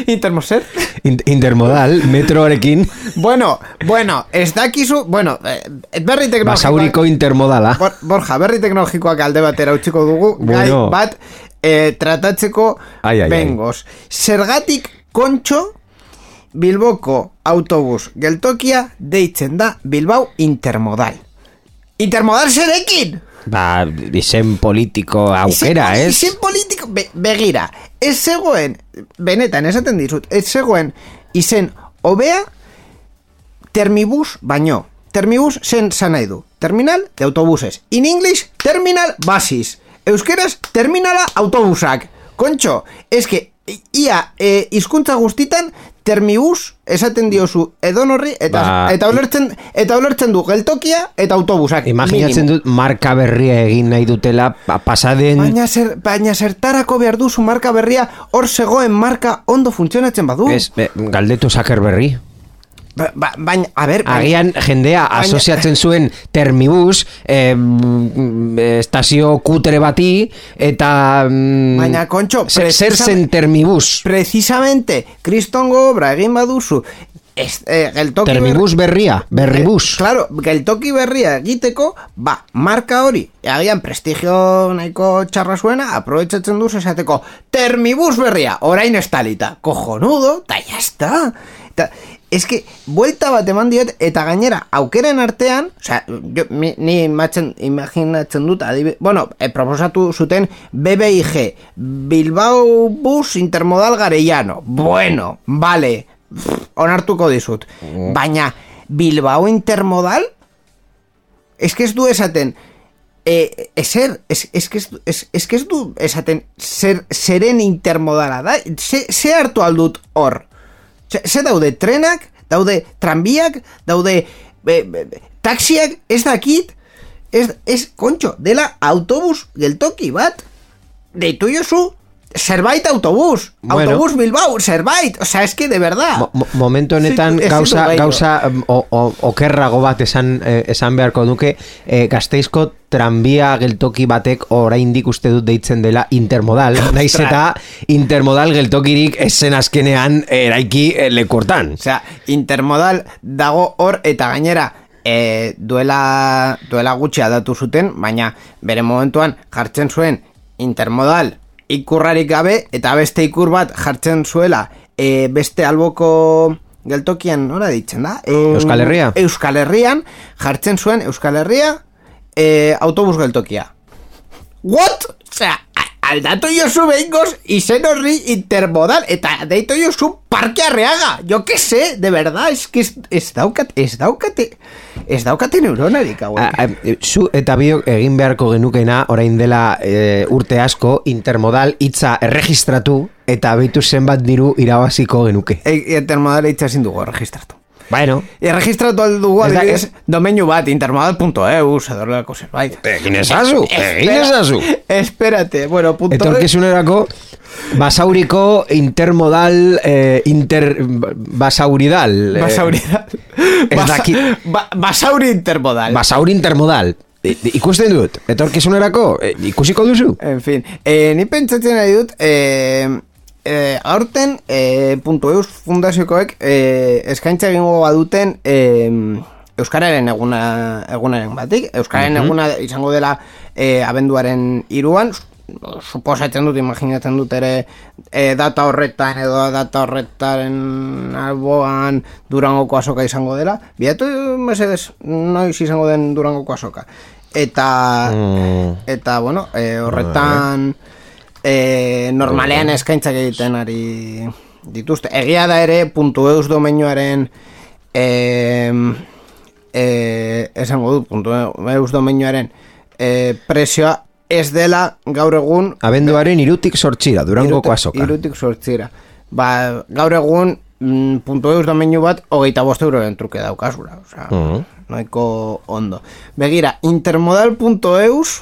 Intermoser? In- intermodal, metroarekin, Bueno, bueno, ez dakizu, bueno, eh, berri teknologikoak... basauriko intermodala. Bor, Borja, berri teknologikoak alde batera utziko dugu, Bueno. gai bat eh, tratatzeko Ai, ai, ai. bengoz. Zergatik kontxo Bilboko autobus geltokia deitzen da Bilbao Intermodal. Intermodal zerekin! Ba, izen politiko aukera, Izen- ez? Izen politiko, be, begira, ez zegoen, benetan, esaten dizut, ez zegoen izen hobea termibus baino. termibus zen zan nahi du. Terminal de autobuses. In English, terminal basis. Euskeraz, terminala autobusak. Kontxo, eske, ia, e, izkuntza guztitan, termibus esaten diozu edonorri eta Ba, eta ulertzen eta ulertzen du geltokia eta autobusak Imaginatzen minimo. dut marka berria egin nahi dutela pa- pasaden Baina, zer, baina zertarako behar duzu marka berria hor zegoen marka ondo funtzionatzen badu. Ez, galdetu Zuckerberri. Ba, ba, baina, a ber, Agian jendea Baina- asoziatzen zuen termibus eh, mm, estazio kutre bati eta mm, Baina, kontxo, zer, zen termibus precisamente kristongo obra egin baduzu ez, eh, geltoki termibus berria berribus Eh, claro, geltoki berria egiteko, ba, marka hori, agian prestigio nahiko txarra zuena, aprobetsatzen duz esateko, termibus berria, orain estalita, cojonudo, ta jazta. Es que, buelta bat eman diot, eta gainera, aukeren artean, osea, jo, mi, ni imatzen, imaginatzen dut, adibi, bueno, e, proposatu zuten BBIG, Bilbao Bus Intermodal Garellano, bueno, vale, pff, onartuko dizut, baina Bilbao Intermodal, es que ez du esaten, e, eser, es, es, que ez, du- es, es que ez du esaten, zer, zeren intermodala da, ze, ze hartu aldut hor, ze, ze daude trenak, daude tranbiak, daude e, e, taxiak, ez dakit, ez, ez, kontxo, dela autobus geltoki bat, deitu jozu, zerbait autobus, Bueno. autobus Bilbao, zerbait, o sea, es que de verdad. Mo- mo- momentu honetan gauza, gauza o, o, okerrago bat esan, eh, esan beharko duke eh, gazteizko tranbia geltoki batek oraindik uste dut deitzen dela intermodal, naiz eta intermodal geltokirik esen azkenean eraiki eh, lekortan. Osea, intermodal dago hor eta gainera e, duela, duela gutxi datu zuten, baina bere momentuan jartzen zuen intermodal ikurrarik gabe eta beste ikur bat jartzen zuela e, beste alboko geltokian nora ditzen da? E, Euskal Herria? Euskal Herrian jartzen zuen Euskal Herria e, autobus geltokia. What? Osea, a- aldatu jozu behingoz izen horri intermodal eta deitu jozu parke arreaga. Jo que sé, de verdad, es que ez, ez daukat, ez daukate, ez daukate neuronarik hauek. A- a- Zu eta biok egin beharko genukena orain dela eh, urte asko intermodal hitza erregistratu eta beitu zenbat diru irabaziko genuke. E, intermodal hitza ezin dugu registratu. Bueno, Erregistratu aldugu Ez da- adibidez domeinu bat intermodal.eus edo horrelako zerbait. egin ezazu, egin Espera- ezazu. Espérate, bueno, punto Etorkizunerako basauriko intermodal eh, inter basauridal. eh, Basauridal. ez Basa- dakit. ba, basauri intermodal. Basauri intermodal. I- Ikusten dut, etorkizunerako eh, ikusiko duzu. En fin, eh, ni pentsatzen ari dut, eh, eh, aurten eh, puntu eus fundaziokoek eh, eskaintza egingo baduten eh, Euskararen eguna, egunaren batik. Euskararen eguna izango dela eh, abenduaren iruan, suposatzen dut, imaginatzen dut ere eh, data horretan edo data horretaren alboan durangoko azoka izango dela. Biatu, mesedes, noiz izango den durangoko azoka. Eta, Mm. eta bueno, eh, horretan eh, normalean eskaintzak egiten ari dituzte. Egia da ere, puntu eus domeinuaren eh, eh, esango dut, puntu eus domeinuaren eh, presioa ez dela gaur egun Abenduaren irutik sortxira, durangoko azoka. Irutik sortzira. Ba, gaur egun mm, puntu eus domeinu bat hogeita bost euroren truke daukazura. Osea, Mhm. noiko ondo. Begira, intermodal.eus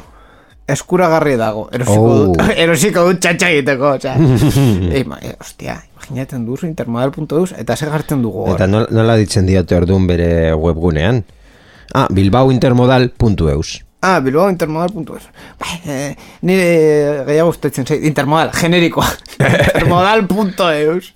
eskuragarri dago. Erosiko Oh. dut, erosiko dut txatxa egiteko. Osea, e, ma, e, ostia, imaginatzen duzu intermodal.eus eta ze jartzen dugu hor. Eta nol- nola ditzen diote orduan bere webgunean? Ah, bilbaointermodal.eus. Ah, Bilbao intermodal.es. Bai, eh, nire gehiago ustetzen zait, intermodal, generikoa. intermodal.eus.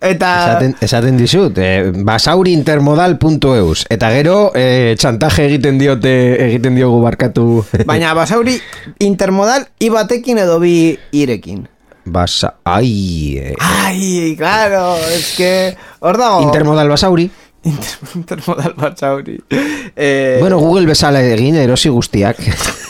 Eta... Esaten, esaten dizut, eh, basaurintermodal.eus. Eta gero, eh, txantaje egiten diote, egiten diogu barkatu. Baina basauri intermodal i batekin edo bi irekin. Basa... Ai... eh, Ai, claro, es que hor dago. Intermodal basauri. Inter- intermodal basauri. Eh, Bueno, Google bezala egin, erosi guztiak.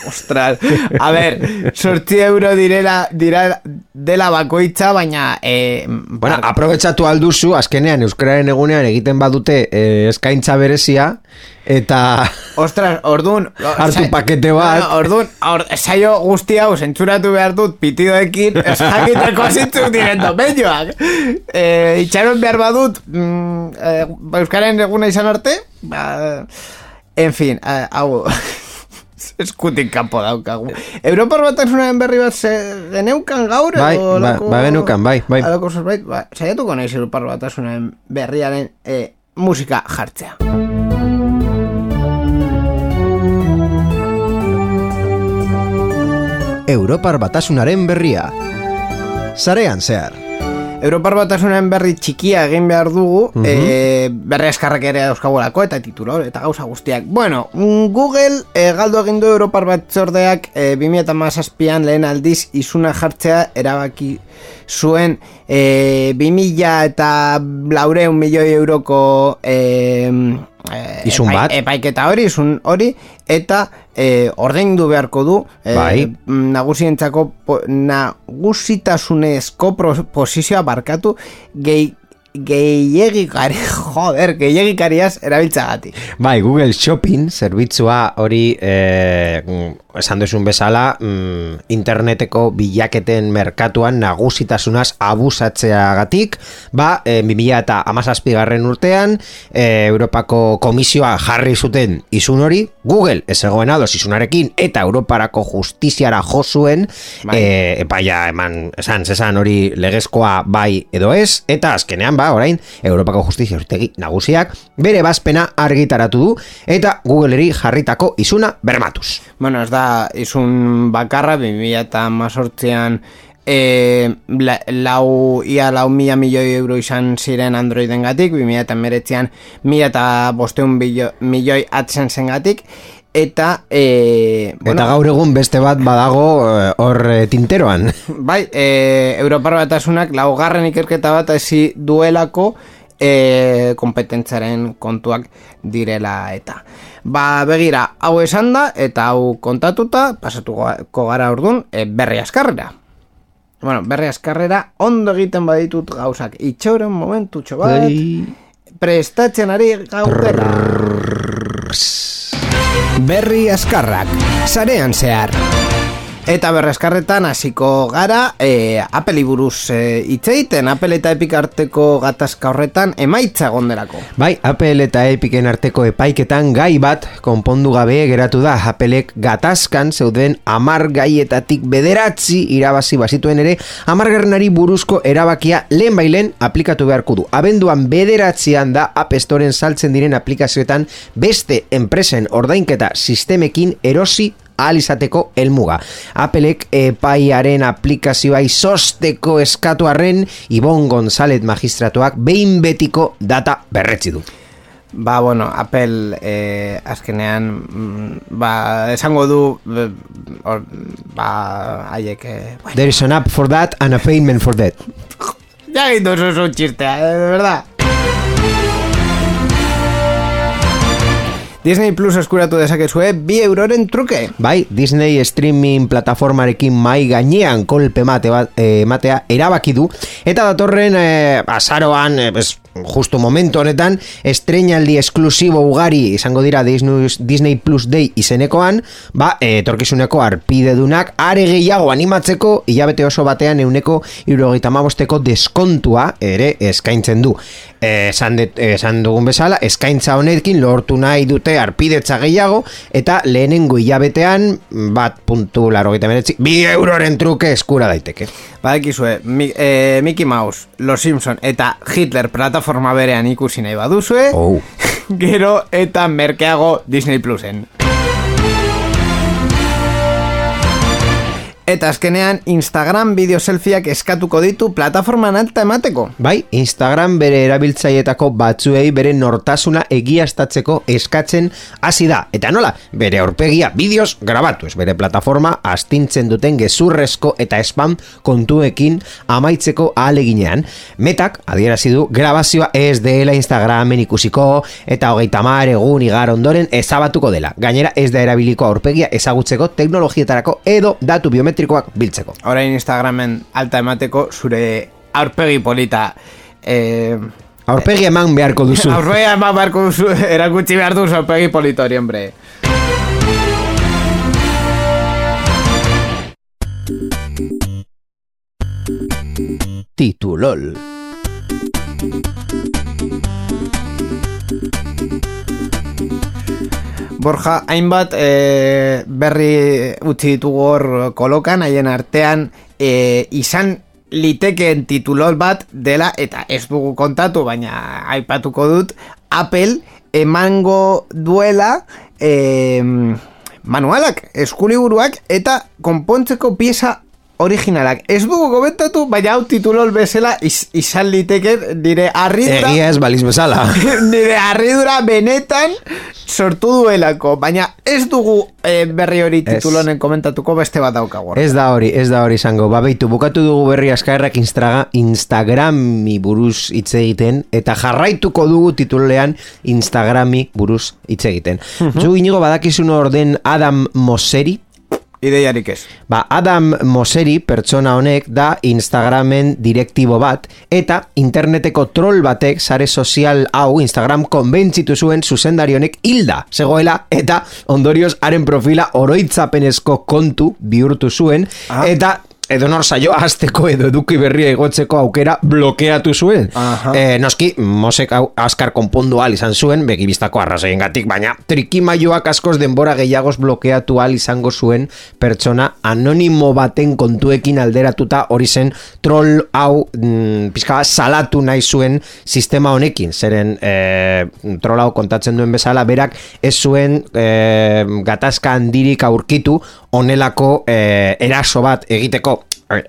Ostras, a ber, sortzi euro direla, dira, dela bakoitza, baina... Eh, Bueno, aprobetsatu alduzu, azkenean Euskararen egunean egiten badute eh, eskaintza berezia, eta... Ostras, ordun Hartu pakete bat. Bueno, ordun, or, saio guzti hau zentzuratu behar dut pitidoekin esakiteko zintzuk diren domenioak. Eh, itxaron behar badut mm, eh, Euskaren eguna izan arte, ba, en fin, eh, hau... eskutik kanpo daukagu. Europar batasunaren berri bat ze geneukan gaur? Bai, edo ba- halako- ba geneukan, bai, bai. halako zerbait? Ba, saiatuko naiz Europar batasunaren berriaren eh, musika jartzea. Europar batasunaren berria. Zarean zehar. Europar batasunaren berri txikia egin behar dugu, e, berri eskarrak ere dauzkagolako eta titulo eta gauza guztiak. Bueno, mm, Google e, galdu egin du Europar batzordeak e, 2008an lehen aldiz izuna jartzea erabaki zuen e, 2000 eta laureun milioi euroko e, e, Isun bat. epaiketa hori, izun hori, eta e, ordaindu beharko du e, Bai. nagusientzako po, nagusitasunezko posizioa barkatu gehi gehiagikari, joder, gehiagikariaz erabiltzagatik. Bai, Google Shopping zerbitzua hori eh, esan duzun bezala mm, interneteko bilaketen merkatuan nagusitasunaz abusatzeagatik ba, eh, 2000 eta amazazpigarren urtean eh, Europako komisioa jarri zuten izun hori Google ez egoen ados izunarekin eta Europarako justiziara jo zuen Bai. eh, epaia eman esan zesan hori legezkoa bai edo ez eta azkenean ba orain Europako justizia auzitegi nagusiak bere bazpena argitaratu du eta Googleri jarritako izuna bermatuz. Bueno, ez da, izun bakarra, 2000 eta mazortzean e, la, lau, ia lau mila milioi euro izan ziren Androiden gatik, 2000 eta meretzean mila eta bosteun milioi AdSense gatik, eta, e, eta gaur egun beste bat badago eh, hor eh, tinteroan. Bai, e, Europar batasunak laugarren ikerketa bat ezi duelako e, kompetentzaren kontuak direla eta. Ba, begira, hau esan da, eta hau kontatuta, pasatuko gara ordun e, berri askarrera. Bueno, berri askarrera ondo egiten baditut gauzak. Itxoren momentutxo bat, prestatzen ari gaudela. Berri askarrak, sarean zehar. Eta berreskarretan hasiko gara e, Apple buruz e, itzeiten Apple eta Epic arteko gatazka horretan emaitza gonderako Bai, Apple eta Epicen arteko epaiketan gai bat konpondu gabe geratu da. Applek gatazkan zeuden amar gaietatik bederatzi irabazi bazituen ere amargarrenari buruzko erabakia lehen bailen aplikatu beharko du. Abenduan bederatzean da App Storen saltzen diren aplikazioetan beste enpresen ordainketa sistemekin erosi ahal izateko helmuga. Applek epaiaren aplikazioa izosteko eskatu arren Ibon González magistratuak behin betiko data berretzi du. Ba, bueno, Apple e, azkenean mm, Ba, esango du or, Ba, haiek e, bueno, There is an app for that and a payment for that. Ya egin duzu zu txistea, eh, de verdad Disney Plus eskuratu dezakezue bi euroren truke. Bai, Disney streaming plataformarekin mai gainean kolpe mate bat, eh, matea erabaki du. Eta datorren eh, azaroan eh, pues, justo momento honetan estreinaldi esklusibo ugari izango dira Disney, Disney Plus Day izenekoan ba, etorkizuneko arpidedunak are gehiago animatzeko hilabete oso batean euneko irurogeita hamabosteko deskontua ere eskaintzen du. Esan, det, esan dugun bezala, eskaintza honekin lortu nahi dute arpidetza gehiago, eta lehenengo hilabetean, bat puntu laro bi euroren truke eskura daiteke. Badakizue, mi, e, Mickey Mouse, Los Simpson eta Hitler plataforma berean ikusi nahi baduzue Oh. Gero eta merkeago Disney Plusen Eta azkenean Instagram bideo selfieak eskatuko ditu plataforman alta emateko. Bai, Instagram bere erabiltzaietako batzuei bere nortasuna egiaztatzeko eskatzen hasi da. Eta nola, bere aurpegia bideos grabatu, ez bere plataforma astintzen duten gezurrezko eta spam kontuekin amaitzeko ahaleginean. Metak, adierazi du, grabazioa ez dela Instagramen ikusiko eta hogeita mar egun igar ondoren ezabatuko dela. Gainera ez da erabiliko aurpegia ezagutzeko teknologietarako edo datu biometrikoak biltzeko. Orain Instagramen alta emateko zure aurpegi polita eh, Aurpegi eman beharko duzu. aurpegi eman beharko duzu erakutsi behar duzu aurpegi politori, hombre. Titulol. Borja, hainbat e, berri utzi ditugu hor kolokan, haien artean e, izan litekeen titulol bat dela, eta ez dugu kontatu, baina aipatuko dut, Apple emango duela e, manualak, eskuliburuak, eta konpontzeko pieza originalak. Ez dugu komentatu, baina hau titulol bezala iz, izan liteke nire arridura... Egia ez baliz bezala. nire harridura benetan sortu duelako, baina ez dugu eh, berri hori titulonen komentatuko beste bat daukagu. Ez da hori, ez da hori izango. Ba, beitu, bukatu dugu berri askarrak Instagra, Instagrami buruz hitz egiten, eta jarraituko dugu titulean Instagrami buruz hitz egiten. Zu inigo badakizun orden Adam Mosseri, Ideiarik ez. Ba, Adam Moseri pertsona honek da Instagramen direktibo bat eta interneteko troll batek sare sozial hau Instagram konbentzitu zuen zuzendari honek hilda zegoela eta ondorioz haren profila oroitzapenezko kontu bihurtu zuen Ah. eta edonor saio hasteko edo eduki berria igotzeko aukera blokeatu zuen. Aha. E, noski, Mosek hau askar konpondu al izan zuen, begibistako arrazoiengatik, baina trikimaioak askoz denbora gehiagoz blokeatu al izango zuen pertsona anonimo baten kontuekin alderatuta hori zen troll hau mm, pizka salatu nahi zuen sistema honekin, zeren e, troll hau kontatzen duen bezala, berak ez zuen e, gatazka handirik aurkitu onelako e, eraso bat egiteko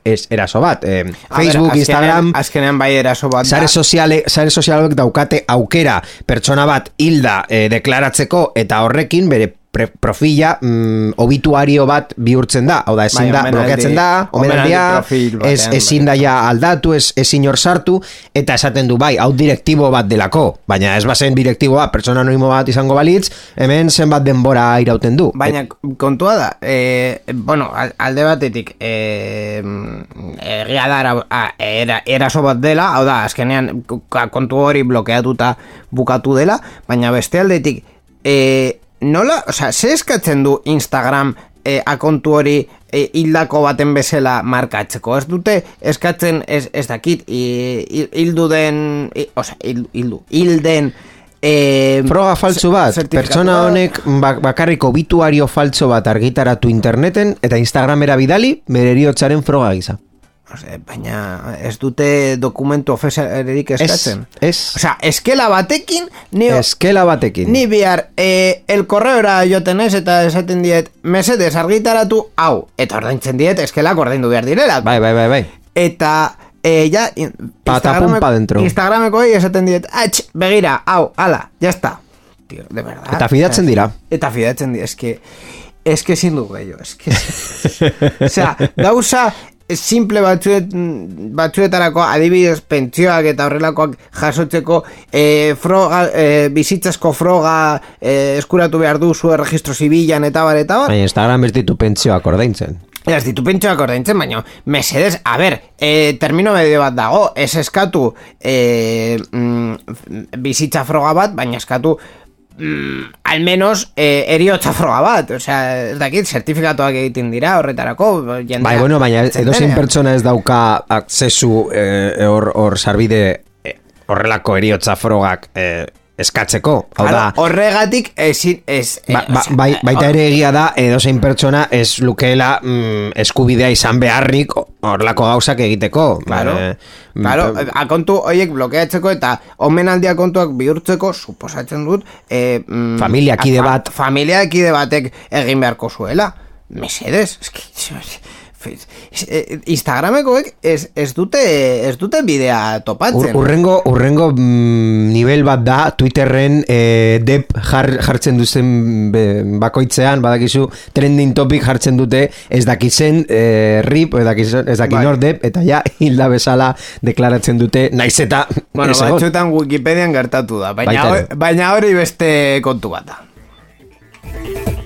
ez eraso bat, eh, ber, Facebook, azkenean- Instagram, Azkenean bai eraso bat Sare da. soziale, sare sozialek daukate aukera pertsona bat hilda eh, deklaratzeko eta horrekin bere pre, profila mm, obituario bat bihurtzen da. Hau da, ezin Bai, da, blokeatzen da, omenaldi omenaldia, ez, ezin da aldatu, ez, ezin hor sartu, eta esaten du, bai, hau direktibo bat delako, baina ez bazen direktibo bat, pertsona anonimo bat izango balitz, hemen zenbat denbora irauten du. Baina kontua da, e, bueno, al- alde batetik, e, egia da era, era, eraso bat dela, hau da, azkenean kontu hori blokeatuta bukatu dela, baina beste aldetik, e, nola, osea, ze eskatzen du Instagram e, akontu hori e, hildako baten bezala markatzeko, ez dute eskatzen, ez, ez dakit, hildu den, osea, hildu, hilden, e, Froga faltzu bat, pertsona honek bak- bakarrik obituario faltzo bat argitaratu interneten eta Instagramera bidali bere eriotzaren froga gisa. Baina ez dute dokumentu ofesarerik eskatzen. ez. Osea, eskela batekin, ni, Eskela batekin. ni bihar e, el correora joten ez eta esaten diet, mesedez argitaratu hau, eta ordaintzen diet eskelak ordaindu behar direla. Bai, bai, bai, bai. Eta e, ja, in- Patapum Instagrameko- pa dentro. Instagrameko egin esaten diet, atx, begira, hau, ala, ya está. Tío, de verdad. Eta fidatzen dira. Eta fidatzen dira, eske, eske ezin dugu gehiago, eske... Osea, gauza simple batzuet, batzuetarako adibidez pentsioak eta horrelakoak jasotzeko e, froga, e, bizitzazko froga e, eskuratu behar duzu registro zibilan eta bar eta bar Baina Instagram ez ditu pentsioak ordaintzen. Ez ditu pentsioak ordaintzen, baina mesedes, a ber, e, termino medio bat dago, ez eskatu e, mm, bizitza froga bat, baina eskatu mm, al menos e, eriotza froga bat, osea, ez dakit, sertifikatuak egiten dira horretarako, jendea. Bai, bueno, baina edozein zentenean. pertsona ez dauka akzesu eh, hor hor sarbide eh, horrelako eriotza frogak eh, eskatzeko. Hau da, horregatik ezin ez, eh, Ba, ba, bai, baita ere egia da edozein pertsona ez lukeela mm, eskubidea izan beharrik horlako gauzak egiteko. Claro, Eh, claro, mm, akontu horiek blokeatzeko eta omenaldia kontuak bihurtzeko suposatzen dut eh, mm, Familiakide fa- bat. familiakide batek egin beharko zuela mesedes eski, eh, Instagramekoek ez, ez dute ez dute bidea Ur, topatzen. urrengo, urrengo mm, nivel bat da Twitterren e, dep jar, jartzen duzen be, bakoitzean, badakizu trending topic jartzen dute ez dakizen e, rip, ez dakizen, ez dakin Bai. dep, eta ja hilda bezala deklaratzen dute, naiz eta Bueno, batzuetan Wikipedian gertatu da, baina, hori- baina hori beste kontu bat da.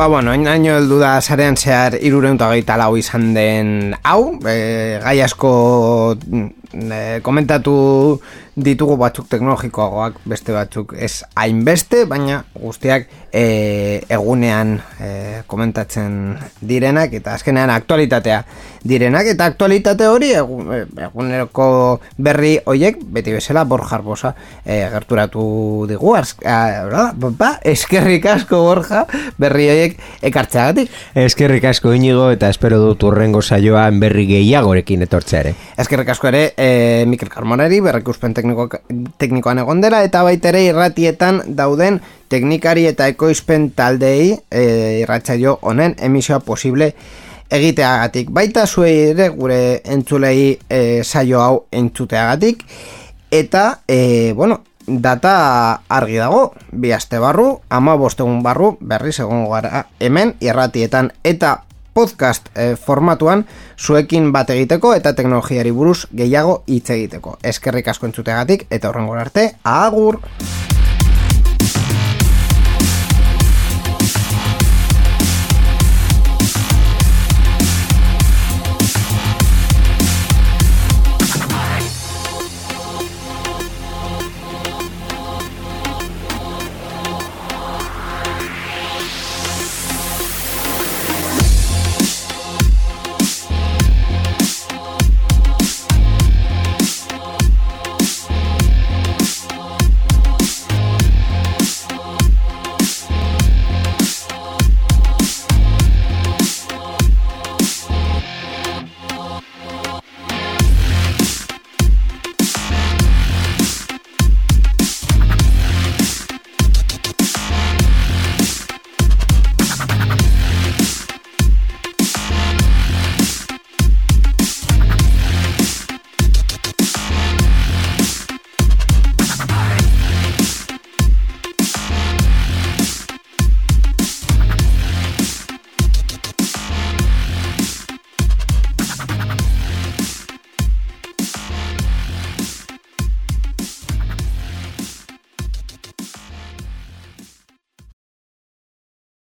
Ba, bueno, haino heldu da zarean zehar irureunta gaita lau izan den hau, e, gai asko e, komentatu ditugu batzuk teknologikoagoak, beste batzuk ez hainbeste, baina guztiak e, egunean e, komentatzen direnak eta azkenean aktualitatea direnak. Eta aktualitate hori egun, eguneroko berri hoiek beti bezala Borja Arbosa e, gerturatu digu. Az, a, ba, eskerrik asko Borja berri hoiek ekartzeagatik. Eskerrik asko inigo eta espero dut urrengo saioan berri gehiagorekin etortzea ere. Eskerrik asko ere e, Mikel Carmoneri berrekuspen tekniko, teknikoan egon dela eta baita ere irratietan dauden teknikari eta ekoizpen taldei e, irratsaio honen emisioa posible egiteagatik. Baita zuei ere gure entzulei e, saio hau entzuteagatik eta e, bueno, data argi dago, bi aste barru, ama bostegun barru, berriz egongo gara hemen irratietan eta podcast eh, formatuan zuekin bat egiteko eta teknologiari buruz gehiago hitz egiteko. Eskerrik asko entzuteagatik eta horrengo arte, agur!